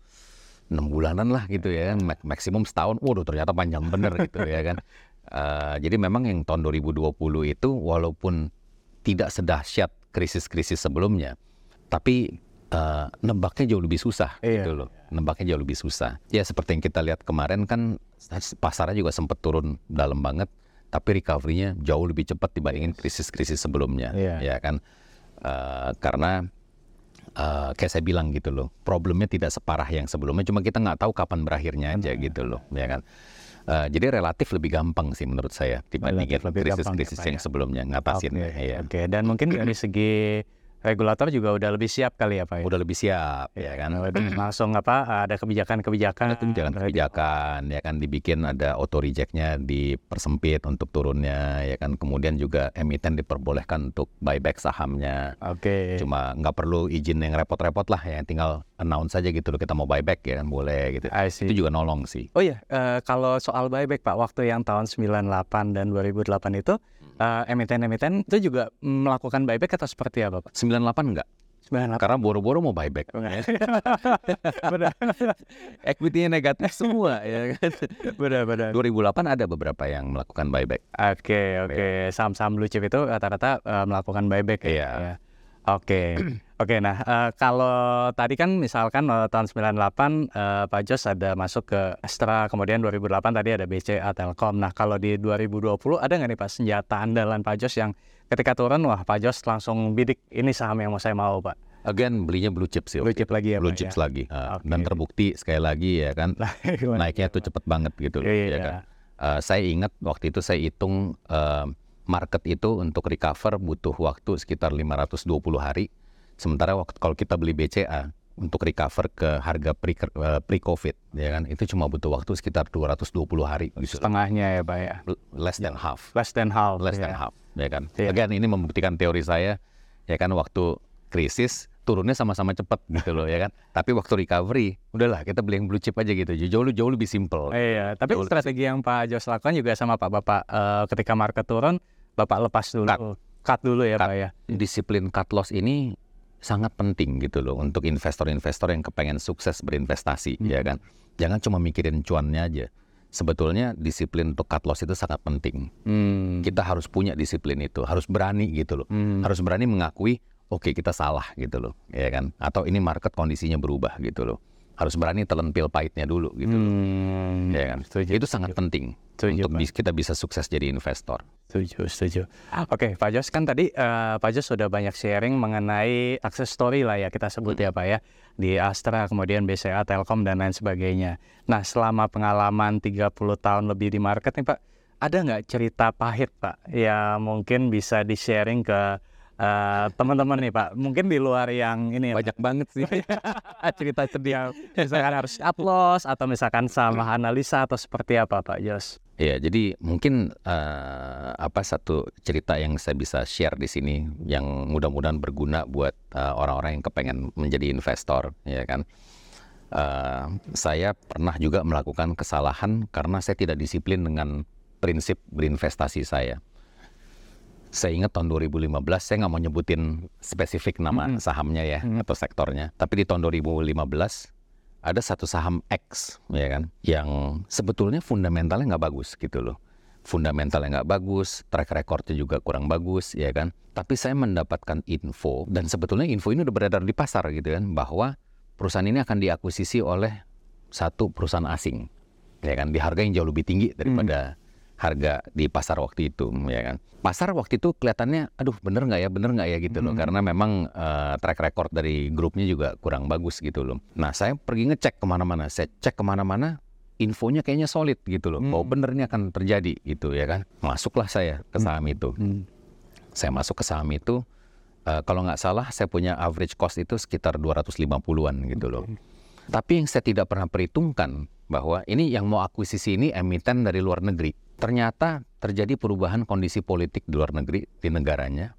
S2: enam bulanan lah gitu ya. Mak- maksimum setahun. Waduh ternyata panjang bener gitu ya kan. [LAUGHS] Eh, jadi memang yang tahun 2020 itu walaupun tidak sedahsyat krisis-krisis sebelumnya, tapi eh, nebaknya jauh lebih susah
S1: Iya.
S2: gitu loh. Nebaknya jauh lebih susah. Ya seperti yang kita lihat kemarin kan pasarnya juga sempat turun dalam banget, tapi recovery-nya jauh lebih cepat dibandingin krisis-krisis sebelumnya,
S1: Iya.
S2: ya kan? Eh, karena eh, kayak saya bilang gitu loh, problemnya tidak separah yang sebelumnya, cuma kita nggak tahu kapan berakhirnya aja gitu loh, ya kan? Eh, jadi relatif lebih gampang sih menurut saya dibandingin
S1: ya,
S2: krisis-krisis yang
S1: ya.
S2: sebelumnya ngatasinnya.
S1: Oke,
S2: ya.
S1: Oke, dan mungkin dari segi regulator juga udah lebih siap kali ya, Pak? ya?
S2: Udah lebih siap, ya kan?
S1: Udah [CLEARS THROAT] langsung apa ada kebijakan-kebijakan
S2: kebijakan-kebijakan ya kan dibikin ada auto rejectnya dipersempit untuk turunnya ya kan kemudian juga emiten diperbolehkan untuk buyback sahamnya
S1: Oke.
S2: cuma nggak perlu izin yang repot-repot lah ya tinggal announce saja gitu loh kita mau buyback ya kan boleh gitu itu juga nolong sih
S1: Oh iya, eh, kalau soal buyback Pak, waktu yang tahun 98 dan 2008 itu Eh, emiten-emiten itu juga melakukan buyback atau seperti apa Pak?
S2: 98 enggak
S1: 98.
S2: karena boro-boro mau buyback. [LAUGHS]
S1: benar,
S2: Equity-nya negatif semua ya kan.
S1: benar, benar.
S2: 2008 ada beberapa yang melakukan buyback.
S1: Oke, oke. Saham-saham blue chip itu rata-rata eh, melakukan buyback ya.
S2: Iya.
S1: ya. Oke. Oke, nah eh, kalau tadi kan misalkan eh, tahun 98 eh, Pak Jos ada masuk ke Astra, kemudian 2008 tadi ada BCA Telkom. Nah, kalau di 2020 ada nggak nih Pak senjata andalan Pak Jos yang ketika turun wah Pak Jos langsung bidik ini saham yang mau saya mau, Pak.
S2: Again belinya blue chips ya.
S1: Blue chip lagi ya,
S2: blue
S1: Pak,
S2: chips
S1: ya?
S2: lagi. Uh,
S1: Oke.
S2: Dan terbukti sekali lagi ya kan [LAUGHS] naiknya tuh cepet banget gitu loh
S1: Iya,
S2: ya
S1: iya.
S2: kan. Uh, saya ingat waktu itu saya hitung uh, market itu untuk recover butuh waktu sekitar 520 hari. Sementara waktu kalau kita beli BCA untuk recover ke harga pre uh, pre-covid ya kan itu cuma butuh waktu sekitar 220 hari gitu.
S1: Setengahnya ya, Pak ya.
S2: Less than half.
S1: Less than half.
S2: less
S1: ya.
S2: than half ya kan.
S1: Iya.
S2: Again ini membuktikan teori saya ya kan waktu krisis turunnya sama-sama cepat gitu loh ya kan. [LAUGHS] Tapi waktu recovery udahlah kita beli yang blue chip aja gitu. Jauh jauh lebih simple.
S1: Iya, tapi
S2: Betul.
S1: strategi yang Pak Jos lakukan juga sama Pak Bapak eh, ketika market turun, Bapak lepas dulu,
S2: Cut.
S1: cut, dulu ya
S2: Cut.
S1: Pak ya.
S2: Disiplin cut loss ini sangat penting gitu loh untuk investor-investor yang kepengen sukses berinvestasi ya kan. Jangan cuma mikirin cuannya aja. Sebetulnya disiplin untuk cut loss itu sangat penting.
S1: Hmm.
S2: Kita harus punya disiplin itu, harus berani gitu loh.
S1: Hmm.
S2: harus berani mengakui oke kita salah gitu loh ya kan atau ini market kondisinya berubah gitu loh harus berani telan pil pahitnya dulu gitu
S1: Hmm.
S2: ya kan
S1: Setuju,
S2: itu sangat penting
S1: Setuju,
S2: untuk
S1: Pak.
S2: bis- kita bisa sukses jadi investor
S1: Setuju, setuju. Oke, Pak Jos kan tadi eh, Pak Jos sudah banyak sharing mengenai success story lah ya kita sebut ya Pak ya di Astra, kemudian BCA, Telkom dan lain sebagainya. Nah, selama pengalaman 30 tahun lebih di market nih Pak, ada nggak cerita pahit Pak yang mungkin bisa di sharing ke eh, teman-teman nih Pak? Mungkin di luar yang ini ya,
S2: banyak banget sih [LAUGHS]
S1: cerita sedih misalkan harus uploss atau misalkan sama analisa atau seperti apa Pak Jos?
S2: ya jadi mungkin eh, apa satu cerita yang saya bisa share di sini yang mudah-mudahan berguna buat eh, orang-orang yang kepengen menjadi investor ya kan Eh, saya pernah juga melakukan kesalahan karena saya tidak disiplin dengan prinsip berinvestasi saya. Saya ingat tahun 2015 saya nggak mau nyebutin spesifik nama sahamnya ya atau sektornya, tapi di tahun 2015 ada satu saham X ya kan yang sebetulnya fundamentalnya nggak bagus gitu loh. Fundamentalnya nggak bagus, track recordnya juga kurang bagus ya kan. Tapi saya mendapatkan info dan sebetulnya info ini udah beredar di pasar gitu kan bahwa perusahaan ini akan diakuisisi oleh satu perusahaan asing ya kan di harga yang jauh lebih tinggi daripada harga di pasar waktu itu ya kan? Pasar waktu itu kelihatannya aduh bener nggak ya? Bener nggak ya? gitu loh. Karena memang eh, track record dari grupnya juga kurang bagus gitu loh. Nah saya pergi ngecek ke mana-mana. Saya cek ke mana-mana infonya kayaknya solid gitu loh. Bahwa bener ini akan terjadi gitu ya kan? Masuklah saya ke saham itu. Saya masuk ke saham itu eh, kalau nggak salah saya punya average cost itu sekitar 250-an gitu loh. Tapi yang saya tidak pernah perhitungkan bahwa ini yang mau akuisisi ini emiten dari luar negeri. Ternyata terjadi perubahan kondisi politik di luar negeri di negaranya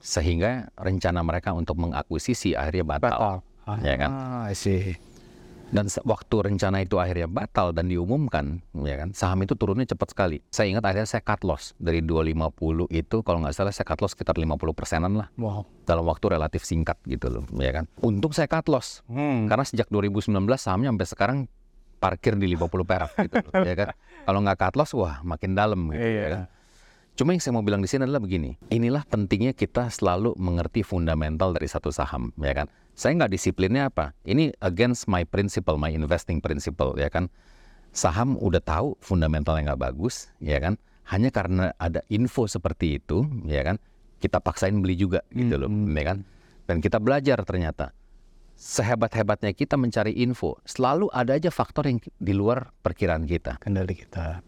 S2: sehingga rencana mereka untuk mengakuisisi akhirnya batal. Ya kan?
S1: Ah, I see.
S2: Dan waktu rencana itu akhirnya batal dan diumumkan, ya kan, saham itu turunnya cepat sekali. Saya ingat akhirnya saya cut loss dari 250 itu kalau nggak salah saya cut loss sekitar 50 persenan lah
S1: Wow.
S2: dalam waktu relatif singkat gitu loh, ya kan. Untung saya cut loss
S1: Hmm.
S2: karena sejak 2019 sahamnya sampai sekarang parkir di 50 perak gitu loh, ya kan. [LAUGHS] Kalau nggak cut loss wah makin dalam gitu
S1: Iya.
S2: ya kan. Cuma yang saya mau bilang di sini adalah begini, inilah pentingnya kita selalu mengerti fundamental dari satu saham, ya kan. Saya nggak disiplinnya apa, ini against my principle, my investing principle, ya kan. Saham udah tahu fundamentalnya nggak bagus, ya kan. Hanya karena ada info seperti itu, ya kan, kita paksain beli juga gitu loh, ya kan. Dan kita belajar ternyata sehebat-hebatnya kita mencari info, selalu ada aja faktor yang di luar perkiraan kita
S1: Kendali kita.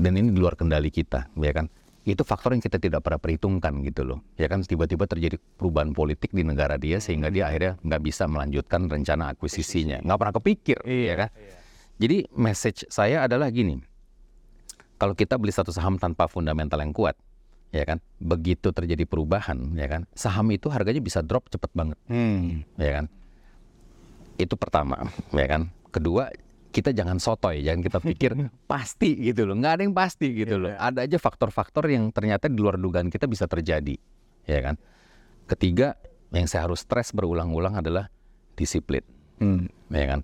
S2: dan ini di luar kendali kita, ya kan? Itu faktor yang kita tidak pernah perhitungkan gitu loh, ya kan? Tiba-tiba terjadi perubahan politik di negara dia sehingga dia akhirnya nggak bisa melanjutkan rencana akuisisinya, nggak pernah kepikir, ya kan? Jadi message saya adalah gini, kalau kita beli satu saham tanpa fundamental yang kuat, ya kan? Begitu terjadi perubahan, ya kan? Saham itu harganya bisa drop cepet banget,
S1: Hmm.
S2: ya kan? Itu pertama, ya kan? Kedua, kita jangan sotoy, jangan kita pikir [LAUGHS] pasti gitu loh. Nggak ada yang pasti gitu loh. Ada aja faktor-faktor yang ternyata di luar dugaan kita bisa terjadi, ya kan? Ketiga, yang saya harus stres berulang-ulang adalah disiplin,
S1: Hmm.
S2: ya kan?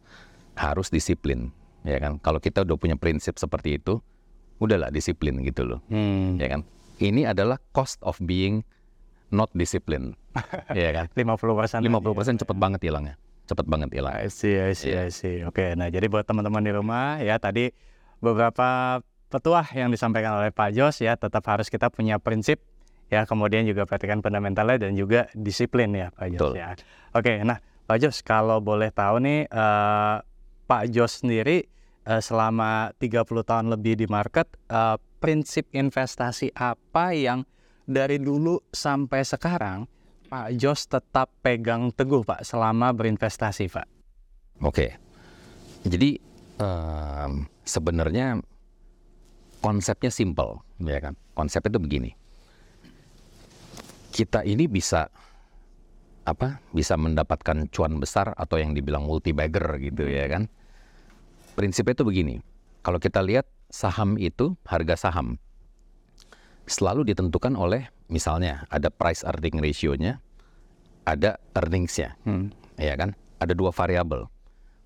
S2: Harus disiplin, ya kan? Kalau kita udah punya prinsip seperti itu, udahlah disiplin gitu loh,
S1: Hmm.
S2: ya kan? Ini adalah cost of being not disciplined, [LAUGHS] ya kan?
S1: 50%
S2: 50% cepet banget hilangnya, cepet banget hilang.
S1: I see, I see, I see. Oke, nah jadi buat teman-teman di rumah ya tadi beberapa petuah yang disampaikan oleh Pak Jos ya tetap harus kita punya prinsip ya kemudian juga perhatikan fundamentalnya dan juga disiplin ya Pak Jos
S2: Betul.
S1: ya. Oke, nah Pak Jos kalau boleh tahu nih eh, Pak Jos sendiri eh, selama 30 tahun lebih di market eh, prinsip investasi apa yang dari dulu sampai sekarang Pak Jos tetap pegang teguh Pak selama berinvestasi Pak.
S2: Oke, jadi em, sebenarnya konsepnya simple, ya kan? Konsepnya itu begini. Kita ini bisa apa? Bisa mendapatkan cuan besar atau yang dibilang multi bagger gitu ya kan? Prinsipnya itu begini. Kalau kita lihat saham itu harga saham selalu ditentukan oleh misalnya ada price earning ratio-nya, ada earnings-nya
S1: Hmm.
S2: ya kan? Ada dua variabel.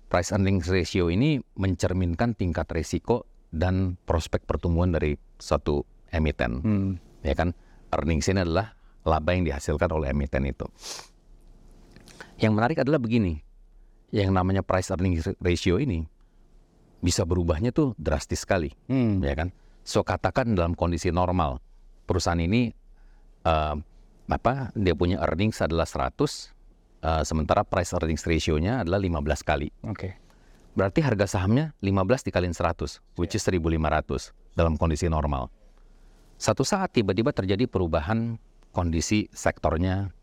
S2: Price earnings ratio ini mencerminkan tingkat risiko dan prospek pertumbuhan dari suatu emiten,
S1: Hmm.
S2: ya kan? Earnings ini adalah laba yang dihasilkan oleh emiten itu. Yang menarik adalah begini, yang namanya price earnings ratio ini bisa berubahnya tuh drastis sekali,
S1: Hmm.
S2: ya kan? So katakan dalam kondisi normal, perusahaan ini eh, apa? Dia punya earnings adalah 100, eh, sementara price earnings ratio-nya adalah 15 kali.
S1: Oke.
S2: Berarti harga sahamnya 15 dikaliin 100, which is 1500 dalam kondisi normal. Satu saat tiba-tiba terjadi perubahan kondisi sektornya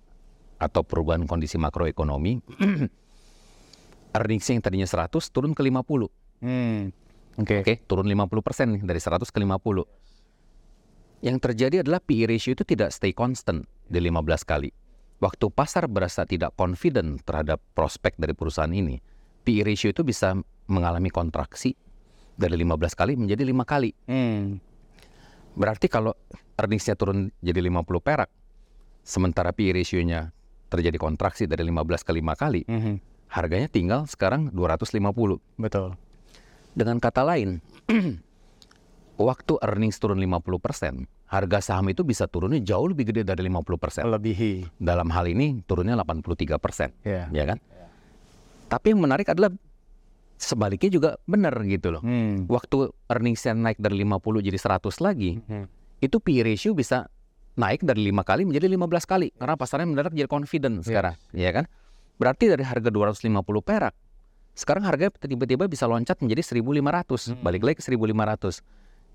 S2: atau perubahan kondisi makroekonomi. [CLEARS THROAT] Earnings yang tadinya 100 turun ke 50.
S1: Hmm. Oke.
S2: Oke, turun 50% nih dari 100 ke 50. Yang terjadi adalah PE ratio itu tidak stay constant di 15 kali. Waktu pasar berasa tidak confident terhadap prospek dari perusahaan ini, PE ratio itu bisa mengalami kontraksi dari 15 kali menjadi 5 kali.
S1: Hmm.
S2: Berarti kalau earningsnya turun jadi 50 perak, sementara PE ratio-nya terjadi kontraksi dari 15 ke 5 kali,
S1: Mhm.
S2: harganya tinggal sekarang 250.
S1: Betul.
S2: Dengan kata lain, [CLEARS THROAT] waktu earnings turun 50%, harga saham itu bisa turunnya jauh lebih gede dari 50%.
S1: Melebihi.
S2: Dalam hal ini turunnya 83%,
S1: Ya.
S2: ya kan? Tapi yang menarik adalah sebaliknya juga benar gitu loh.
S1: Hmm.
S2: Waktu earningsnya naik dari 50 jadi 100 lagi,
S1: Hmm.
S2: itu PE ratio bisa naik dari 5 kali menjadi 15 kali karena pasarnya mendadak jadi confident sekarang, ya kan? Berarti dari harga 250 perak sekarang harganya tiba-tiba bisa loncat menjadi 1500,
S1: Hmm.
S2: balik lagi ke 1500.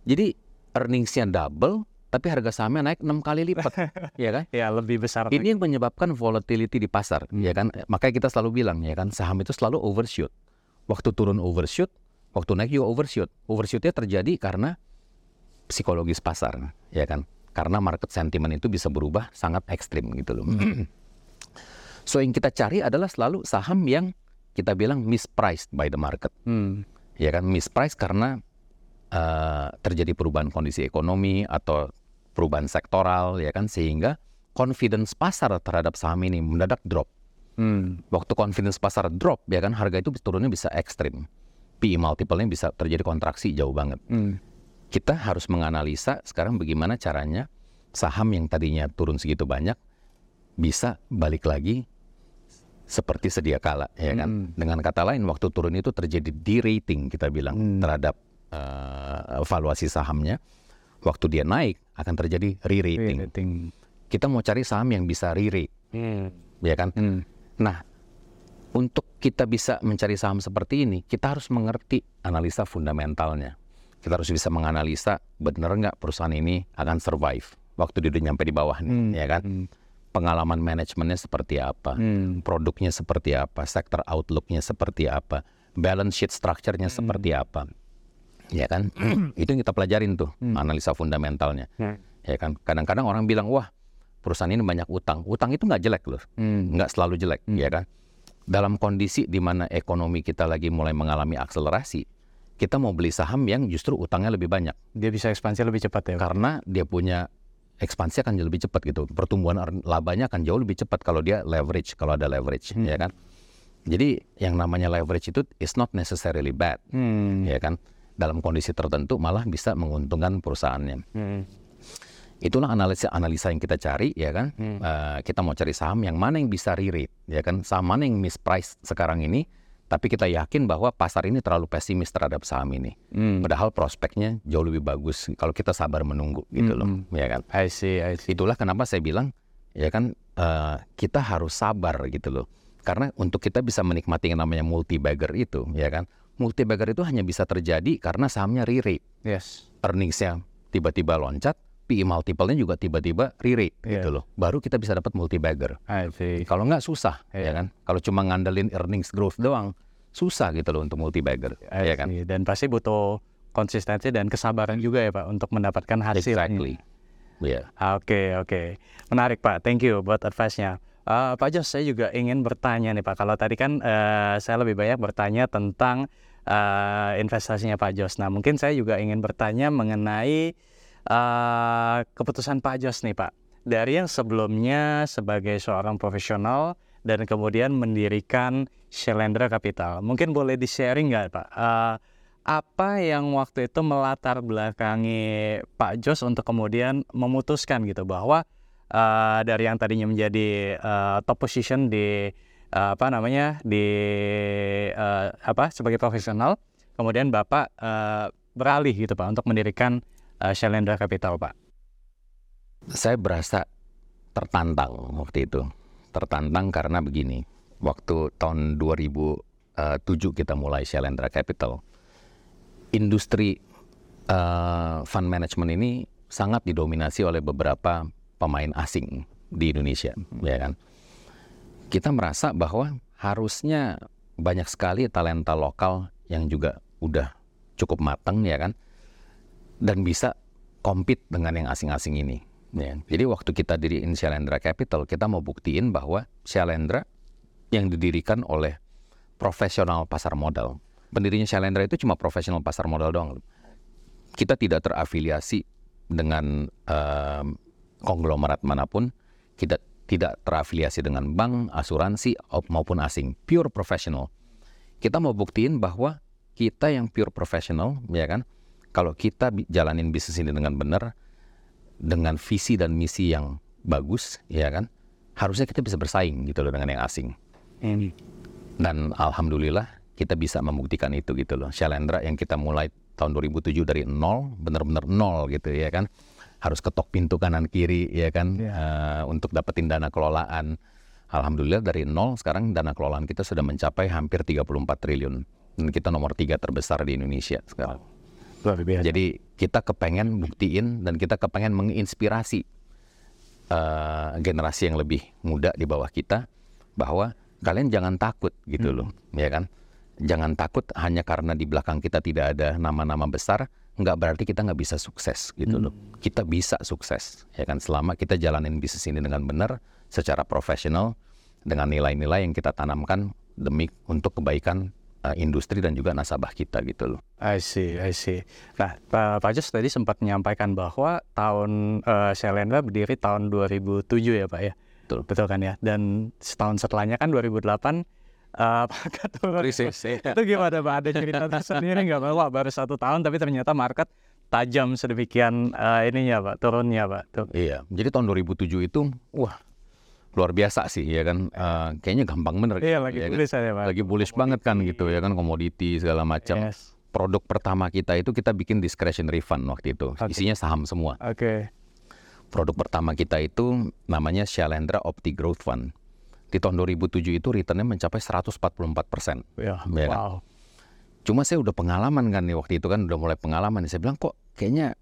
S2: Jadi earningsnya double tapi harga sahamnya naik 6 kali lipat, [LAUGHS] ya kan?
S1: Ya lebih besar.
S2: Ini yang menyebabkan volatility di pasar, ya kan? Makanya kita selalu bilang ya kan, saham itu selalu overshoot. Waktu turun overshoot, waktu naik juga overshoot. Overshootnya terjadi karena psikologis pasar, ya kan? Karena market sentiment itu bisa berubah sangat ekstrim gitu loh. so yang kita cari adalah selalu saham yang kita bilang mispriced by the market,
S1: Hmm.
S2: ya kan? Mispriced karena eh, terjadi perubahan kondisi ekonomi atau perubahan sektoral, ya kan? Sehingga confidence pasar terhadap saham ini mendadak drop.
S1: Hmm.
S2: Waktu confidence pasar drop, ya kan harga itu turunnya bisa ekstrim. PE multiple-nya bisa terjadi kontraksi jauh banget.
S1: Hmm.
S2: Kita harus menganalisa sekarang bagaimana caranya saham yang tadinya turun segitu banyak bisa balik lagi seperti sedia kala, ya kan?
S1: Hmm.
S2: Dengan kata lain, waktu turun itu terjadi de-rating kita bilang
S1: Hmm.
S2: terhadap eh, valuasi sahamnya. Waktu dia naik akan terjadi re-rating.
S1: Rating.
S2: Kita mau cari saham yang bisa re-rate,
S1: Hmm.
S2: ya kan?
S1: Hmm.
S2: Nah, untuk kita bisa mencari saham seperti ini, kita harus mengerti analisa fundamentalnya. Kita harus bisa menganalisa benar nggak perusahaan ini akan survive waktu dia udah nyampe di bawah nih,
S1: Hmm.
S2: ya kan?
S1: Hmm.
S2: Pengalaman manajemennya seperti apa,
S1: Hmm.
S2: produknya seperti apa, sektor outlooknya seperti apa, balance sheet structure-nya seperti apa, ya kan? [CLEARS THROAT] Itu yang kita pelajarin tuh analisa fundamentalnya,
S1: Hmm.
S2: ya kan? Kadang-kadang orang bilang wah perusahaan ini banyak utang, utang itu nggak jelek loh
S1: Hmm.
S2: nggak selalu jelek, ya kan? Dalam kondisi di mana ekonomi kita lagi mulai mengalami akselerasi, kita mau beli saham yang justru utangnya lebih banyak
S1: Dia bisa ekspansi lebih cepat ya.
S2: Karena dia punya ekspansi akan lebih cepat gitu. Pertumbuhan labanya akan jauh lebih cepat kalau dia leverage, kalau ada leverage, ya kan. Jadi yang namanya leverage itu is not necessarily bad,
S1: Hmm.
S2: ya kan. Dalam kondisi tertentu malah bisa menguntungkan perusahaannya.
S1: Hmm.
S2: Itulah analisa analisa yang kita cari, ya kan. Eh, kita mau cari saham yang mana yang bisa re-rate, ya kan. Saham mana yang mispriced sekarang ini, tapi kita yakin bahwa pasar ini terlalu pesimis terhadap saham ini.
S1: Hmm.
S2: Padahal prospeknya jauh lebih bagus kalau kita sabar menunggu, gitu loh, ya kan.
S1: I see, I see.
S2: Itulah kenapa saya bilang ya kan eh, kita harus sabar gitu loh. Karena untuk kita bisa menikmati yang namanya multi bagger itu ya kan. Multi bagger itu hanya bisa terjadi karena sahamnya re-rate.
S1: Yes.
S2: Earningsnya tiba-tiba loncat, PE multiple-nya juga tiba-tiba re-rate
S1: Iya.
S2: gitu loh. Baru kita bisa dapat multi bagger.
S1: I see.
S2: Kalau nggak susah
S1: Iya.
S2: ya kan. Kalau cuma ngandelin earnings growth doang susah gitu loh untuk multi bagger
S1: I
S2: ya kan.
S1: Dan pasti butuh konsistensi dan kesabaran juga ya Pak untuk mendapatkan hasil.
S2: Exactly. Ya.
S1: Oke, oke. Menarik Pak, thank you buat advice-nya. Eh, Pak Jos, saya juga ingin bertanya nih Pak. Kalau tadi kan eh, saya lebih banyak bertanya tentang eh, investasinya Pak Jos. Nah, mungkin saya juga ingin bertanya mengenai eh, keputusan Pak Jos nih Pak. Dari yang sebelumnya sebagai seorang profesional dan kemudian mendirikan Shalendra Capital. Mungkin boleh di-sharing nggak Pak? Eh, apa yang waktu itu melatar belakangi Pak Jos untuk kemudian memutuskan gitu bahwa eh, dari yang tadinya menjadi eh, top position di apa namanya di eh, apa sebagai profesional kemudian Bapak eh, beralih gitu Pak untuk mendirikan eh, Shalendra Capital Pak.
S2: Saya berasa tertantang waktu itu. Tertantang karena begini. Waktu tahun 2007 kita mulai Shalendra Capital. Industri eh, fund management ini sangat didominasi oleh beberapa pemain asing di Indonesia, ya kan. Kita merasa bahwa harusnya banyak sekali talenta lokal yang juga udah cukup matang, ya kan, dan bisa compete dengan yang asing-asing ini. Ya. Jadi waktu kita diriin Shalendra Capital, kita mau buktiin bahwa Shalendra yang didirikan oleh profesional pasar modal. Pendirinya Shalendra itu cuma profesional pasar modal doang. Kita tidak terafiliasi dengan em, konglomerat mana pun. Kita tidak terafiliasi dengan bank, asuransi maupun asing. Pure professional. Kita mau buktiin bahwa kita yang pure professional, ya kan? Kalau kita jalanin bisnis ini dengan benar, dengan visi dan misi yang bagus, ya kan? Harusnya kita bisa bersaing gitu loh dengan yang asing. Dan alhamdulillah kita bisa membuktikan itu gitu loh. Shalendra yang kita mulai tahun 2007 dari nol, benar-benar nol gitu ya kan. Harus ketok pintu kanan kiri ya kan eh, untuk dapetin dana kelolaan. Alhamdulillah dari nol sekarang dana kelolaan kita sudah mencapai hampir 34 triliun. Dan kita nomor tiga terbesar di Indonesia sekarang.
S1: Luar biasa.
S2: Jadi kita kepengen buktiin dan kita kepengen menginspirasi eh, generasi yang lebih muda di bawah kita bahwa kalian jangan takut gitu loh, ya kan? Jangan takut hanya karena di belakang kita tidak ada nama-nama besar, nggak berarti kita nggak bisa sukses gitu loh. Kita bisa sukses, ya kan? Selama kita jalanin bisnis ini dengan benar, secara profesional, dengan nilai-nilai yang kita tanamkan demi untuk kebaikan eh, industri dan juga nasabah kita gitu loh.
S1: I see, I see. Nah, Pak, Pak Jos tadi sempat menyampaikan bahwa tahun eh, Shalendra berdiri tahun 2007 ya Pak ya?
S2: Betul.
S1: Betul kan ya? Dan setahun setelahnya kan 2008 eh market turun.
S2: Krisis.
S1: Itu gimana Pak? Ada cerita [LAUGHS] tersendiri nggak Pak? Wah baru satu tahun tapi ternyata market tajam sedemikian eh, ininya Pak, turunnya Pak. Tuh.
S2: Iya, jadi tahun 2007 itu wah luar biasa sih ya kan. Eh, kayaknya gampang bener.
S1: Iya lagi
S2: ya kan?
S1: tulis saya Pak.
S2: Lagi bullish banget kan gitu ya kan komoditi segala macam.
S1: Yes.
S2: Produk pertama kita itu kita bikin discretionary fund waktu itu.
S1: Oke.
S2: Isinya saham semua.
S1: Oke.
S2: Produk pertama kita itu namanya Shalendra Opti Growth Fund. Di tahun 2007 itu returnnya mencapai 144 persen.
S1: Ya,
S2: Iya kan?
S1: wow.
S2: Cuma saya udah pengalaman kan nih waktu itu kan udah mulai pengalaman. Saya bilang kok kayaknya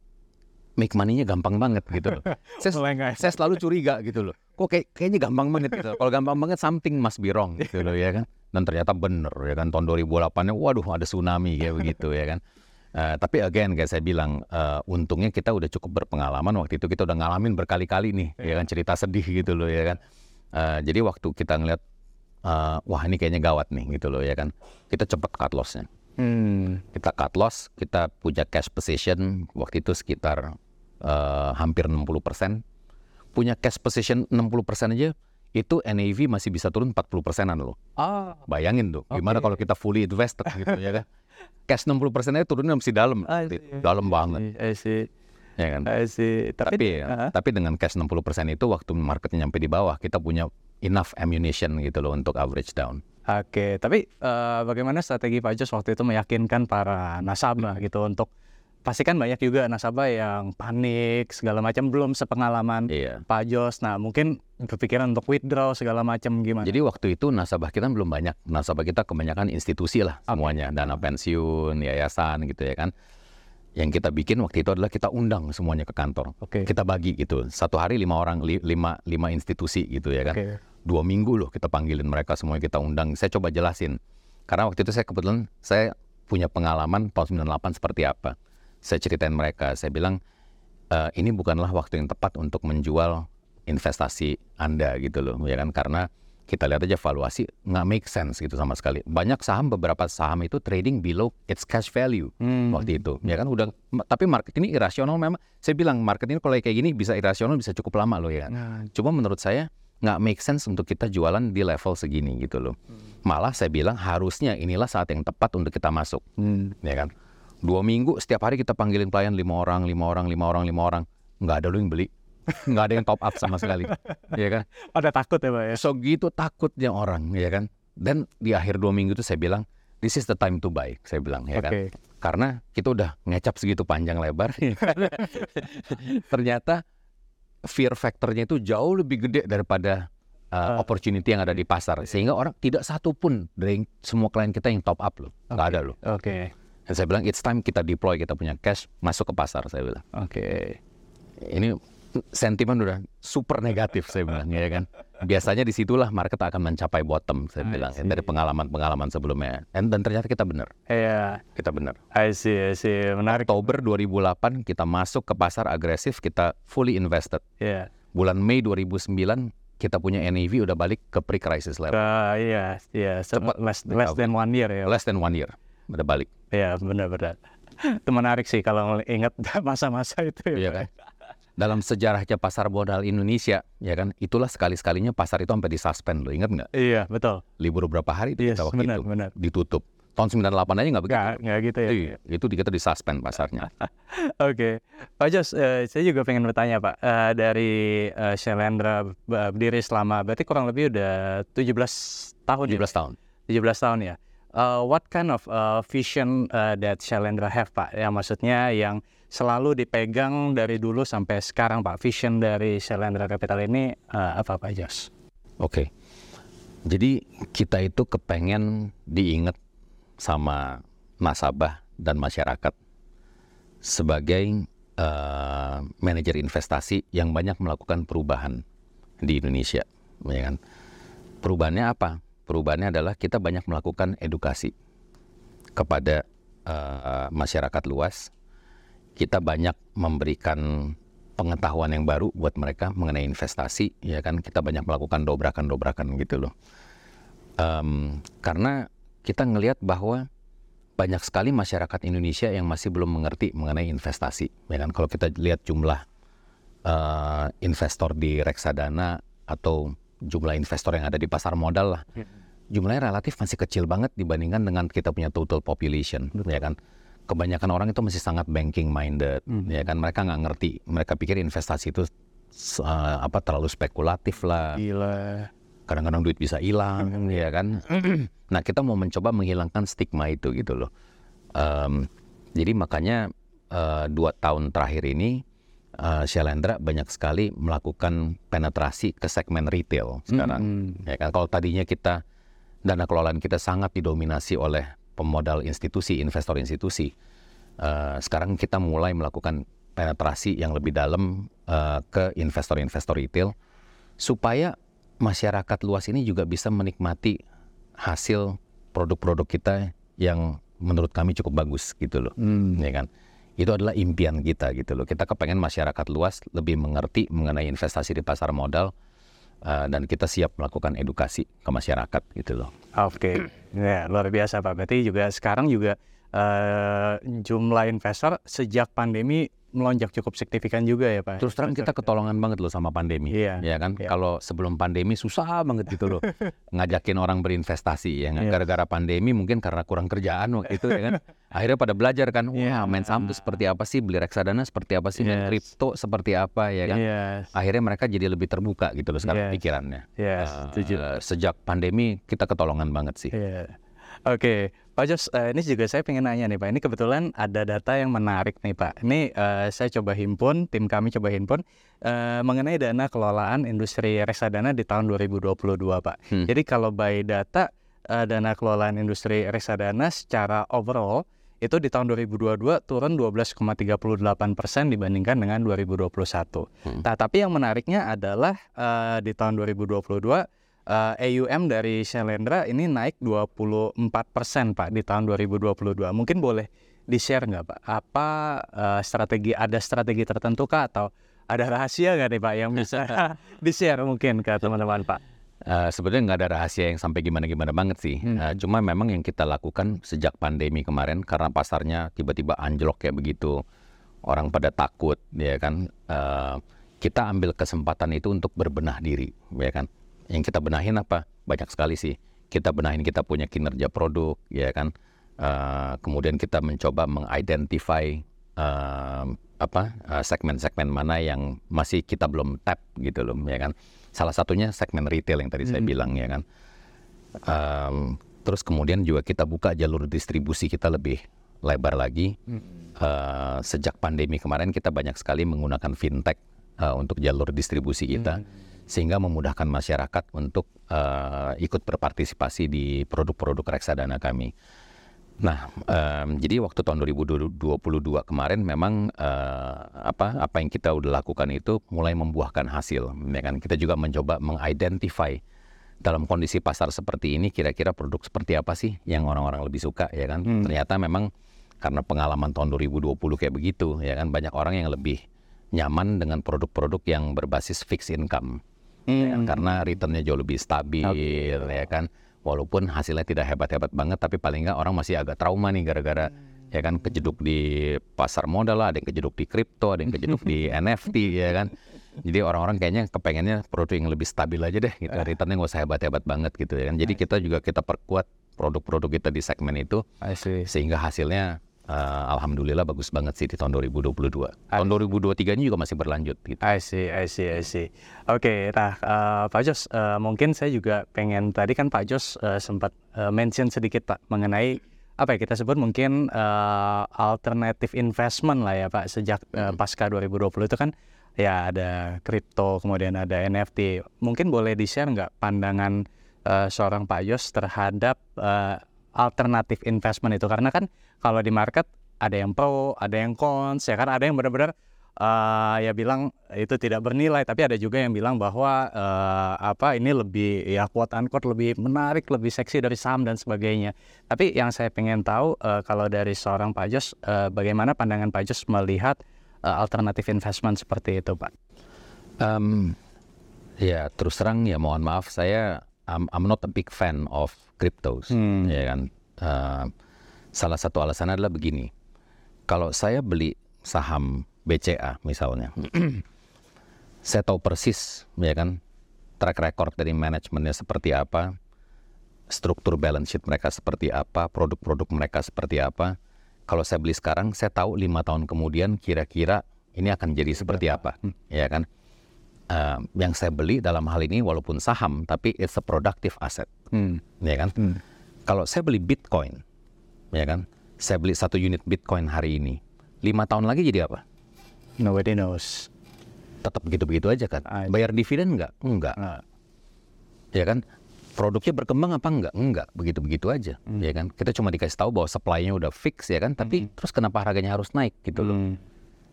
S2: make money-nya gampang banget gitu loh. [LAUGHS] saya, saya selalu curiga gitu loh. Kok kayak, kayaknya gampang banget gitu. Kalau gampang banget something must be wrong gitu loh ya kan. Dan ternyata bener ya kan tahun 2008-nya waduh ada tsunami kayak begitu ya kan. Eh, tapi again kayak saya bilang eh, untungnya kita udah cukup berpengalaman waktu itu kita udah ngalamin berkali-kali nih ya kan cerita sedih gitu loh ya kan. Eh, jadi waktu kita ngeliat eh, wah ini kayaknya gawat nih gitu loh ya kan. Kita cepet cut loss-nya
S1: Hmm.
S2: kita cut loss, kita punya cash position waktu itu sekitar eh, hampir 60%, punya cash position 60% aja, itu NAV masih bisa turun 40 persenan loh.
S1: Ah,
S2: Bayangin tuh, gimana
S1: Oke.
S2: kalau kita fully invested gitu ya kan. [LAUGHS] Cash 60 persennya turunnya masih dalam,
S1: I see.
S2: dalam banget,
S1: I see,
S2: ya kan.
S1: I see. Tapi,
S2: Tapi,
S1: Ah,
S2: tapi dengan cash 60% itu waktu marketnya nyampe di bawah, kita punya enough ammunition gitu loh untuk average down.
S1: Oke, tapi eh, bagaimana strategi Pak Jos waktu itu meyakinkan para nasabah gitu untuk pastikan banyak juga nasabah yang panik segala macam belum sepengalaman
S2: Iya.
S1: Pak Jos. Nah, mungkin berpikiran untuk withdraw segala macam gimana?
S2: Jadi waktu itu nasabah kita belum banyak. Nasabah kita kebanyakan institusi lah semuanya, dana pensiun, yayasan gitu ya kan. Yang kita bikin waktu itu adalah kita undang semuanya ke kantor.
S1: Oke.
S2: Kita bagi gitu. Satu hari lima orang, li- lima, lima institusi gitu ya kan.
S1: Oke.
S2: Dua minggu loh kita panggilin mereka semuanya kita undang. Saya coba jelasin. Karena waktu itu saya kebetulan saya punya pengalaman tahun 98 seperti apa. Saya ceritain mereka. Saya bilang "Eh, ini bukanlah waktu yang tepat untuk menjual investasi Anda gitu loh, ya kan? Karena kita lihat aja valuasi nggak make sense gitu sama sekali. Banyak saham, beberapa saham itu trading below its cash value
S1: Hmm.
S2: waktu itu, ya kan? Udah, tapi market ini irasional memang. Saya bilang market ini kalau kayak gini bisa irasional bisa cukup lama loh ya kan.
S1: Nah,
S2: Cuma menurut saya nggak make sense untuk kita jualan di level segini gitu loh. Malah saya bilang harusnya inilah saat yang tepat untuk kita masuk,
S1: hmm.
S2: ya kan? Dua minggu setiap hari kita panggilin pelayan lima orang, lima orang, lima orang, lima orang, nggak ada lo yang beli, nggak ada yang top up sama sekali, ya kan?
S1: Pada takut ya Pak ya?
S2: So gitu takutnya orang, ya kan? Dan di akhir dua minggu itu saya bilang, this is the time to buy, saya bilang, ya kan?
S1: Oke.
S2: Karena kita udah ngecap segitu panjang lebar, ya kan? [LAUGHS] ternyata fear factornya itu jauh lebih gede daripada uh, opportunity yang ada di pasar, sehingga orang tidak satu pun dari semua klien kita yang top up loh, nggak ada loh.
S1: Oke.
S2: Dan saya bilang it's time kita deploy kita punya cash masuk ke pasar, saya bilang.
S1: Oke.
S2: Ini sentimen udah super negatif saya bilang ya kan. Biasanya di situlah market akan mencapai bottom saya
S1: I
S2: bilang ya,
S1: see.
S2: dari pengalaman-pengalaman sebelumnya. Dan, dan ternyata kita benar,
S1: Iya,
S2: kita benar.
S1: I see, I see. Menarik.
S2: Oktober 2008 kita masuk ke pasar agresif, kita fully invested.
S1: Iya.
S2: Bulan Mei 2009 kita punya NAV udah balik ke pre-crisis level.
S1: Uh, iya, iya. So,
S2: Cepat
S1: less, less than one year ya.
S2: Less than one year udah balik.
S1: Iya, benar-benar. Itu menarik sih kalau ingat [LAUGHS] masa-masa itu ya.
S2: Iya
S1: Pak.
S2: kan? Dalam sejarahnya pasar modal Indonesia, ya kan, itulah sekali-sekalinya pasar itu sampai disuspend lo, ingat nggak?
S1: Iya, betul.
S2: libur beberapa hari itu
S1: Yes,
S2: kita waktu
S1: benar,
S2: itu
S1: benar.
S2: ditutup. Tahun 98 aja nggak begitu.
S1: Nggak, gitu ya.
S2: Iya, itu di- kita disuspend pasarnya. [LAUGHS]
S1: Oke, Pak Jos, eh, saya juga pengen bertanya Pak, Eh, dari eh, Shalendra b- berdiri selama berarti kurang lebih udah 17 tahun
S2: 17
S1: ya?
S2: tahun.
S1: 17 tahun ya. Uh, what kind of uh, vision uh, that Shalendra have Pak? Ya maksudnya yang selalu dipegang dari dulu sampai sekarang Pak. Vision dari Shalendra Capital ini uh, apa Pak Jos?
S2: Oke. Jadi kita itu kepengen diingat sama nasabah dan masyarakat sebagai eh, manajer investasi yang banyak melakukan perubahan di Indonesia, ya kan? Perubahannya apa? Perubahannya adalah kita banyak melakukan edukasi kepada eh, masyarakat luas. Kita banyak memberikan pengetahuan yang baru buat mereka mengenai investasi, ya kan? Kita banyak melakukan dobrakan-dobrakan gitu loh. Em, karena kita ngelihat bahwa banyak sekali masyarakat Indonesia yang masih belum mengerti mengenai investasi. Ya kan? Kalau kita lihat jumlah eh, investor di reksadana atau jumlah investor yang ada di pasar modal lah, jumlahnya relatif masih kecil banget dibandingkan dengan kita punya total population, ya kan? Kebanyakan orang itu masih sangat banking minded, ya kan? Mereka nggak ngerti, mereka pikir investasi itu eh, apa terlalu spekulatif lah,
S1: Gila.
S2: kadang-kadang duit bisa hilang, ya kan? [CLEARS THROAT] nah kita mau mencoba menghilangkan stigma itu gitu loh. Em, jadi makanya eh, dua tahun terakhir ini eh, Shalendra banyak sekali melakukan penetrasi ke segmen retail sekarang.
S1: Mm.
S2: Ya kan? Kalau tadinya kita dana kelolaan kita sangat didominasi oleh pemodal institusi, investor institusi. eh, sekarang kita mulai melakukan penetrasi yang lebih dalam eh, ke investor-investor retail supaya masyarakat luas ini juga bisa menikmati hasil produk-produk kita yang menurut kami cukup bagus gitu loh,
S1: Hmm.
S2: ya kan? Itu adalah impian kita gitu loh. Kita kepengen masyarakat luas lebih mengerti mengenai investasi di pasar modal uh, dan kita siap melakukan edukasi ke masyarakat gitu loh.
S1: Oke, [CLEARS THROAT] ya luar biasa Pak. Berarti juga sekarang juga eh, jumlah investor sejak pandemi melonjak cukup signifikan juga ya Pak.
S2: Terus terang kita ketolongan banget loh sama pandemi,
S1: Iya,
S2: ya kan?
S1: iya.
S2: Kalau sebelum pandemi susah banget gitu loh [LAUGHS] ngajakin orang berinvestasi ya.
S1: Iya.
S2: Gara-gara pandemi mungkin karena kurang kerjaan waktu itu ya kan. [LAUGHS] Akhirnya pada belajar kan, wah
S1: Iya.
S2: main saham itu seperti apa sih, beli reksadana seperti apa sih,
S1: Yes.
S2: main kripto seperti apa ya kan.
S1: Iya,
S2: Akhirnya mereka jadi lebih terbuka gitu loh sekarang
S1: Yes.
S2: pikirannya.
S1: iya,
S2: Eh,
S1: setuju.
S2: sejak pandemi kita ketolongan banget sih.
S1: Iya. Oke, Pak Jos, eh, ini juga saya pengen nanya nih Pak. Ini kebetulan ada data yang menarik nih Pak. Ini eh, saya coba himpun, tim kami coba himpun eh, mengenai dana kelolaan industri reksadana di tahun 2022 Pak.
S2: Hmm.
S1: Jadi kalau by data eh, dana kelolaan industri reksadana secara overall itu di tahun 2022 turun 12,38 persen dibandingkan dengan 2021.
S2: Hmm.
S1: Nah, tapi yang menariknya adalah eh, di tahun 2022 eh, AUM dari Shalendra ini naik 24% Pak di tahun 2022. Mungkin boleh di-share nggak Pak? Apa eh, strategi ada strategi tertentu kah atau ada rahasia nggak nih Pak yang bisa [LAUGHS] di-share mungkin ke teman-teman Pak?
S2: Eh, sebenarnya nggak ada rahasia yang sampai gimana-gimana banget sih.
S1: Hmm.
S2: Eh, cuma memang yang kita lakukan sejak pandemi kemarin karena pasarnya tiba-tiba anjlok kayak begitu, orang pada takut, ya kan. Eh, kita ambil kesempatan itu untuk berbenah diri, ya kan. Yang kita benahin apa? Banyak sekali sih. Kita benahin kita punya kinerja produk, ya kan. Eh, kemudian kita mencoba mengidentify eh, apa eh, segmen-segmen mana yang masih kita belum tap gitu loh, ya kan. Salah satunya segmen retail yang tadi saya
S1: Hmm.
S2: bilang ya kan. Em, terus kemudian juga kita buka jalur distribusi kita lebih lebar lagi. Eh, sejak pandemi kemarin kita banyak sekali menggunakan fintech eh, untuk jalur distribusi kita, sehingga memudahkan masyarakat untuk eh, ikut berpartisipasi di produk-produk reksadana kami. Nah, em, jadi waktu tahun 2022 kemarin memang eh, apa apa yang kita udah lakukan itu mulai membuahkan hasil. Ya kan? Kita juga mencoba mengidentify dalam kondisi pasar seperti ini kira-kira produk seperti apa sih yang orang-orang lebih suka ya kan.
S1: Hmm.
S2: Ternyata memang karena pengalaman tahun 2020 kayak begitu ya kan banyak orang yang lebih nyaman dengan produk-produk yang berbasis fixed income ya?
S1: Hmm.
S2: karena returnnya jauh lebih stabil ya kan. Walaupun hasilnya tidak hebat-hebat banget tapi paling nggak orang masih agak trauma nih gara-gara ya kan kejeduk di pasar modal lah ada yang kejeduk di kripto ada yang kejeduk di [LAUGHS] NFT ya kan. Jadi orang-orang kayaknya kepengennya produk yang lebih stabil aja deh gitu returnnya nggak usah hebat-hebat banget gitu ya kan. Jadi kita juga kita perkuat produk-produk kita di segmen itu sehingga hasilnya eh, alhamdulillah bagus banget sih di tahun 2022 tahun 2023 ini juga masih berlanjut gitu
S1: I see, I see, I see. Oke, nah eh, Pak Jos, eh, mungkin saya juga pengen tadi kan Pak Jos eh, sempat eh, mention sedikit Pak mengenai apa ya kita sebut mungkin eh, alternative investment lah ya Pak sejak eh, pasca 2020 itu kan ya ada kripto kemudian ada NFT. Mungkin boleh di share nggak pandangan eh, seorang Pak Jos terhadap eh, alternative investment itu karena kan kalau di market ada yang pro, ada yang cons, ya kan ada yang benar-benar eh, ya bilang itu tidak bernilai, tapi ada juga yang bilang bahwa eh, apa ini lebih ya quote unquote lebih menarik, lebih seksi dari saham dan sebagainya. Tapi yang saya pengen tahu eh, kalau dari seorang Pak Jos, eh, bagaimana pandangan Pak Jos melihat eh, alternative investment seperti itu, Pak?
S2: Em, ya terus terang ya mohon maaf saya I'm, I'm not a big fan of cryptos
S1: Hmm.
S2: ya kan? Eh, salah satu alasan adalah begini. Kalau saya beli saham BCA misalnya [CLEARS THROAT] saya tahu persis ya kan track record dari manajemennya seperti apa struktur balance sheet mereka seperti apa produk-produk mereka seperti apa. Kalau saya beli sekarang saya tahu lima tahun kemudian kira-kira ini akan jadi seperti apa ya kan Eh, yang saya beli dalam hal ini walaupun saham tapi it's a productive asset.
S1: Hmm.
S2: ya kan? Kalau saya beli bitcoin ya kan? Saya beli satu unit bitcoin hari ini lima tahun lagi jadi apa?
S1: Nobody knows.
S2: tetap begitu-begitu aja kan?
S1: Ah,
S2: bayar dividen enggak enggak
S1: Nah,
S2: ya kan? Produknya berkembang apa enggak enggak begitu-begitu aja ya kan? Kita cuma dikasih tahu bahwa supply-nya udah fix ya kan? Tapi terus kenapa harganya harus naik gitu loh?
S1: Hmm.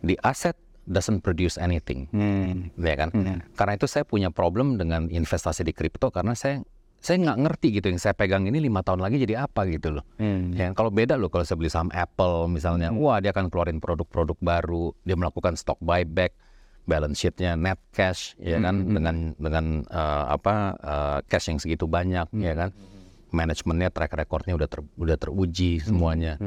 S2: di aset doesn't produce anything.
S1: Hmm.
S2: ya kan?
S1: Hmm.
S2: karena itu saya punya problem dengan investasi di kripto karena saya saya nggak ngerti gitu yang saya pegang ini lima tahun lagi jadi apa gitu loh.
S1: Hmm.
S2: Ya, kalau beda loh kalau saya beli saham Apple misalnya, wah dia akan keluarin produk-produk baru, dia melakukan stock buyback, balance sheetnya net cash, ya kan, dengan dengan eh, apa eh, cash yang segitu banyak, ya kan, manajemennya track recordnya udah ter, udah teruji semuanya.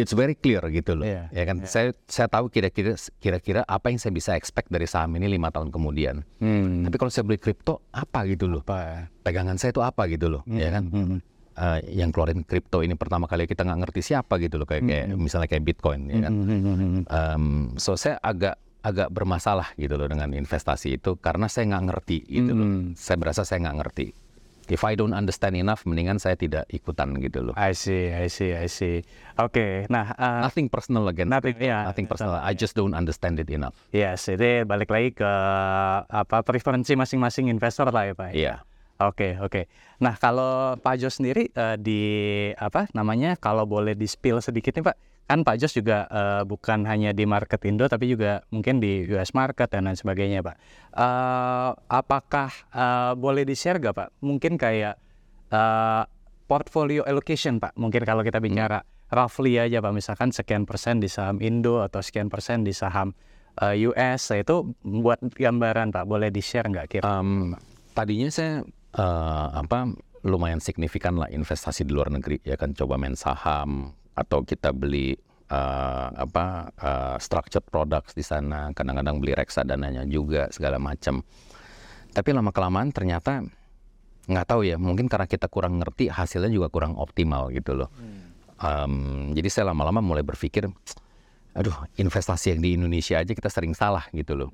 S2: It's very clear gitu loh.
S1: Iya,
S2: Ya kan, saya saya tahu kira-kira kira-kira apa yang saya bisa expect dari saham ini lima tahun kemudian.
S1: Hmm.
S2: Tapi kalau saya beli kripto apa gitu loh?
S1: Apa?
S2: Pegangan saya itu apa gitu loh, ya kan?
S1: Hmm.
S2: Eh, yang keluarin kripto ini pertama kali kita nggak ngerti siapa gitu loh, kayak, kayak misalnya kayak Bitcoin, ya kan?
S1: Hmm.
S2: Um, so saya agak agak bermasalah gitu loh dengan investasi itu karena saya nggak ngerti gitu loh.
S1: Hmm.
S2: Saya berasa saya nggak ngerti. If I don't understand enough, mendingan saya tidak ikutan gitu loh.
S1: I see, I see, I see. Oke, nah, uh,
S2: Nothing personal against
S1: Nothing, yeah.
S2: nothing personal. I just don't understand it enough.
S1: yes, ini balik lagi ke apa preferensi masing-masing investor lah ya Pak.
S2: Iya.
S1: Oke, oke. Nah, kalau Pak Jos sendiri eh, di apa namanya? Kalau boleh di spill sedikit nih Pak, kan Pak Jos juga eh, bukan hanya di market Indo tapi juga mungkin di US market dan lain sebagainya Pak. Eh, apakah eh, boleh di share gak Pak? Mungkin kayak eh, portfolio allocation Pak. Mungkin kalau kita bicara roughly aja Pak, misalkan sekian persen di saham Indo atau sekian persen di saham eh, US, itu buat gambaran Pak. Boleh di share nggak kira?
S2: Um, tadinya saya eh, apa lumayan signifikan lah investasi di luar negeri ya kan coba main saham atau kita beli eh, apa eh, structured products di sana kadang-kadang beli reksadananya juga segala macam. Tapi lama kelamaan ternyata nggak tahu ya mungkin karena kita kurang ngerti hasilnya juga kurang optimal gitu loh. Um, jadi saya lama-lama mulai berpikir aduh investasi yang di Indonesia aja kita sering salah gitu loh.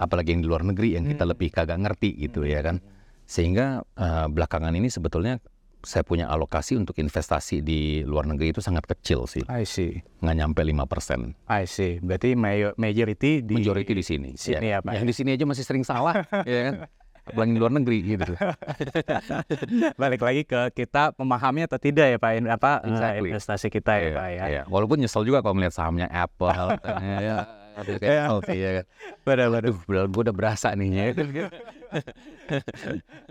S2: Apalagi yang di luar negeri yang kita lebih kagak ngerti gitu ya kan. Sehingga eh, belakangan ini sebetulnya saya punya alokasi untuk investasi di luar negeri itu sangat kecil sih
S1: I see.
S2: nggak nyampe 5%
S1: I see. Berarti majority di
S2: majority di sini
S1: sini ya, Pak.
S2: yang di sini aja masih sering salah [LAUGHS] ya kan apalagi di luar negeri gitu [LAUGHS]
S1: balik lagi ke kita memahami atau tidak ya Pak apa eh,
S2: Exactly.
S1: investasi kita ya
S2: Iya,
S1: Pak ya.
S2: iya. walaupun nyesel juga kalau melihat sahamnya Apple [LAUGHS] ya, aduh, kayak
S1: Iya.
S2: healthy, ya kan
S1: Benar benar.
S2: aduh gue udah berasa nih ya kan [LAUGHS]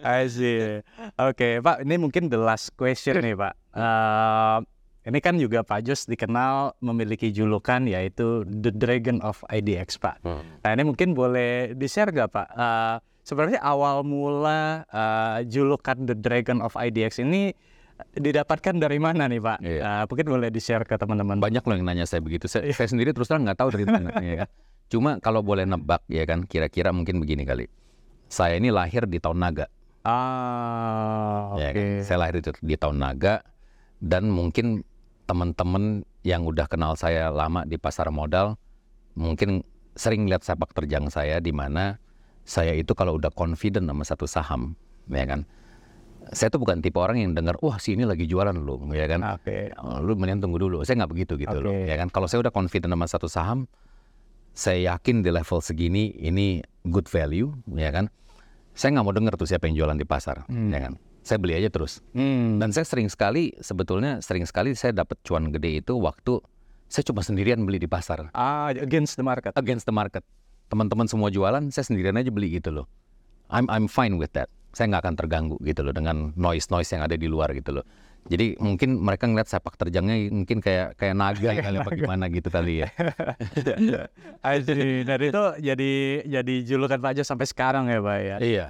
S1: I see. Oke, Pak, ini mungkin the last question nih, Pak. Eh, ini kan juga Pak Jos dikenal memiliki julukan yaitu The Dragon of IDX, Pak. Nah, ini mungkin boleh di-share nggak, Pak? Eh, sebenarnya awal mula eh, julukan The Dragon of IDX ini didapatkan dari mana nih, Pak?
S2: Iya.
S1: Eh, mungkin boleh di-share ke teman-teman.
S2: banyak loh yang nanya saya begitu. Saya, saya sendiri terus terang nggak tahu dari mana. [LAUGHS] ya. Cuma kalau boleh nebak ya kan, kira-kira mungkin begini kali. Saya ini lahir di tahun naga.
S1: Ah, oke.
S2: ya kan? Saya lahir di, di tahun naga dan mungkin teman-teman yang udah kenal saya lama di pasar modal mungkin sering lihat sepak terjang saya di mana saya itu kalau udah confident sama satu saham, ya kan. Saya tuh bukan tipe orang yang dengar, wah si ini lagi jualan loh, ya kan.
S1: Oke.
S2: Oh, lu mending tunggu dulu. Saya nggak begitu gitu loh.
S1: Oke.
S2: Ya kan. Kalau saya udah confident sama satu saham, saya yakin di level segini ini good value, ya kan. Saya nggak mau denger tuh siapa yang jualan di pasar, ya kan. Saya beli aja terus.
S1: Hmm.
S2: Dan saya sering sekali, sebetulnya sering sekali saya dapat cuan gede itu waktu saya cuma sendirian beli di pasar.
S1: Ah, against the market.
S2: Against the market. Teman-teman semua jualan, saya sendirian aja beli gitu loh. I'm I'm fine with that. Saya nggak akan terganggu gitu loh dengan noise-noise yang ada di luar gitu loh. Jadi mungkin mereka ngeliat sepak terjangnya mungkin kayak kayak naga kali apa gimana gitu kali ya. [LAUGHS]
S1: I see. Dan itu jadi jadi julukan Pak Jos sampai sekarang ya Pak ya.
S2: Iya.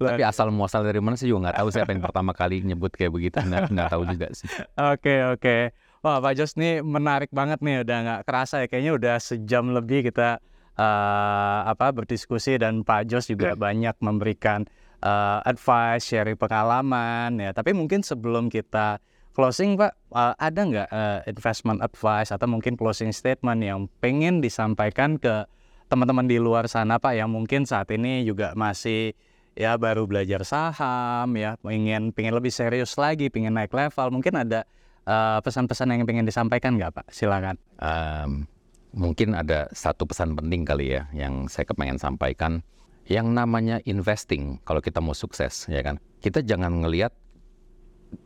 S2: Tapi asal muasal dari mana saya juga nggak tahu siapa yang pertama kali nyebut kayak begitu nggak nggak tahu juga sih.
S1: Oke oke. Wah Pak Jos nih menarik banget nih udah nggak kerasa ya kayaknya udah sejam lebih kita eh, apa berdiskusi dan Pak Jos juga banyak memberikan eh, advice, sharing pengalaman ya. Tapi mungkin sebelum kita closing Pak, eh, ada nggak eh, investment advice atau mungkin closing statement yang pengen disampaikan ke teman-teman di luar sana Pak yang mungkin saat ini juga masih ya baru belajar saham ya pengen pengen lebih serius lagi pengen naik level? Mungkin ada eh, pesan-pesan yang pengen disampaikan nggak Pak? Silakan.
S2: Em, mungkin ada satu pesan penting kali ya yang saya kepengen sampaikan. Yang namanya investing kalau kita mau sukses ya kan. Kita jangan ngelihat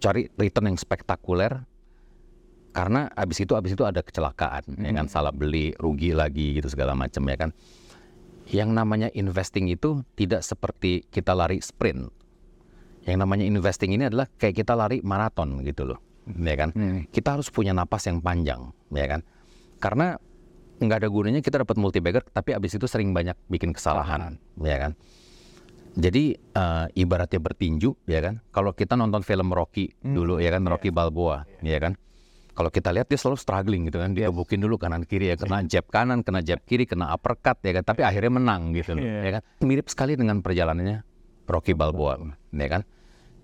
S2: cari return yang spektakuler karena abis itu abis itu ada kecelakaan ya kan salah beli rugi lagi gitu segala macam ya kan. Yang namanya investing itu tidak seperti kita lari sprint. Yang namanya investing ini adalah kayak kita lari maraton gitu loh, ya kan? Kita harus punya napas yang panjang, ya kan? Karena nggak ada gunanya kita dapat multi bagger, tapi abis itu sering banyak bikin kesalahan, ya kan? Jadi eh, ibaratnya bertinju, ya kan? Kalau kita nonton film Rocky dulu, ya kan? Rocky Balboa, ya kan? Kalau kita lihat dia selalu struggling gitu kan, dia bukin dulu kanan kiri ya, kena jab kanan, kena jab kiri, kena uppercut ya kan, tapi akhirnya menang gitu loh,
S1: Iya.
S2: ya kan. Mirip sekali dengan perjalanannya Rocky Balboa, ya kan.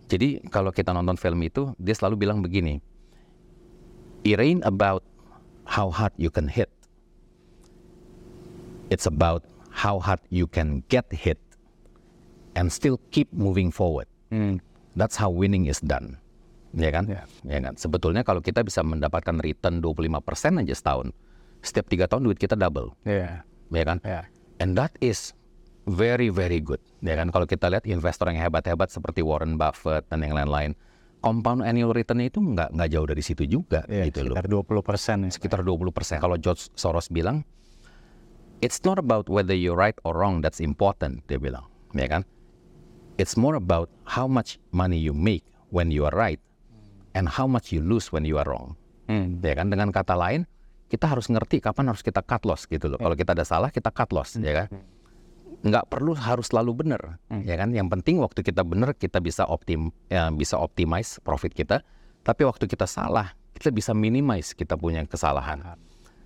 S2: Jadi kalau kita nonton film itu, dia selalu bilang begini, it ain't about how hard you can hit, it's about how hard you can get hit and still keep moving forward.
S1: Hmm.
S2: That's how winning is done. Ya kan?
S1: Ya.
S2: Ya kan? Sebetulnya kalau kita bisa mendapatkan return 25% aja setahun, setiap tiga tahun duit kita double.
S1: Iya.
S2: Ya kan?
S1: Ya.
S2: And that is very very good. Ya kan? Kalau kita lihat investor yang hebat-hebat seperti Warren Buffett dan yang lain-lain, compound annual return itu nggak nggak jauh dari situ juga
S1: Iya,
S2: gitu loh.
S1: sekitar 20 persen ya.
S2: Sekitar 20%. Kalau George Soros bilang, it's not about whether you're right or wrong that's important, dia bilang. Ya kan? It's more about how much money you make when you are right and how much you lose when you are wrong.
S1: Hmm.
S2: Ya kan? Dengan kata lain, kita harus ngerti kapan harus kita cut loss gitu loh. Kalau kita ada salah, kita cut loss, ya kan? Nggak perlu harus selalu benar, ya kan? Yang penting waktu kita benar, kita bisa optim, ya, bisa optimize profit kita. Tapi waktu kita salah, kita bisa minimize kita punya kesalahan.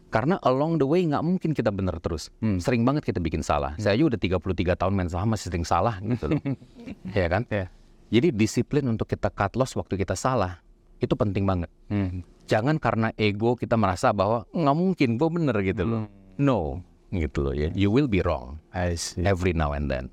S2: Karena along the way nggak mungkin kita benar terus. Sering banget kita bikin salah. Saya aja udah 33 tahun main saham masih sering salah gitu loh. [LAUGHS] ya kan?
S1: Ya.
S2: Jadi disiplin untuk kita cut loss waktu kita salah itu penting banget.
S1: Hmm.
S2: Jangan karena ego kita merasa bahwa nggak mungkin gue bener gitu loh. No, gitu loh ya. You will be wrong
S1: I see.
S2: every now and then.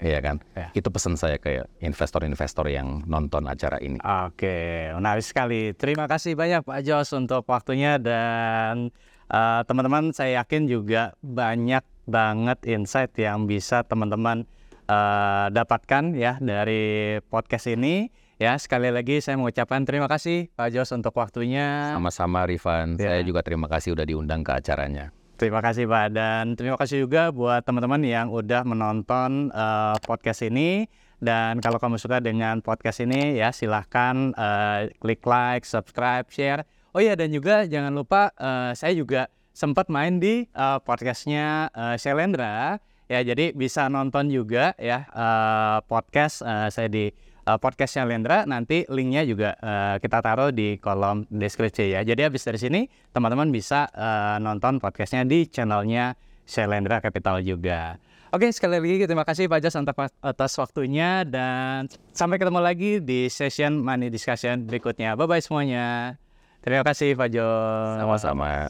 S2: Iya kan?
S1: Ya.
S2: Itu pesan saya ke investor-investor yang nonton acara ini.
S1: Oke, menarik sekali. Terima kasih banyak Pak Jos untuk waktunya dan eh, teman-teman saya yakin juga banyak banget insight yang bisa teman-teman eh, dapatkan ya dari podcast ini. Ya, sekali lagi saya mengucapkan terima kasih Pak Jos untuk waktunya.
S2: Sama-sama Rifan,
S1: Ya.
S2: saya juga terima kasih udah diundang ke acaranya.
S1: Terima kasih Pak dan terima kasih juga buat teman-teman yang udah menonton eh, podcast ini dan kalau kamu suka dengan podcast ini ya silahkan eh, klik like, subscribe, share. Oh iya dan juga jangan lupa eh, saya juga sempat main di eh, podcastnya eh, Shelendra ya jadi bisa nonton juga ya eh, podcast eh, saya di eh, podcast Shelendra nanti linknya juga eh, kita taruh di kolom deskripsi ya. Jadi habis dari sini teman-teman bisa eh, nonton podcastnya di channelnya Shelendra Capital juga. Oke sekali lagi terima kasih Pak Jas atas waktunya. Dan sampai ketemu lagi di session money discussion berikutnya. Bye bye semuanya terima kasih Pak Jos
S2: Sama-sama.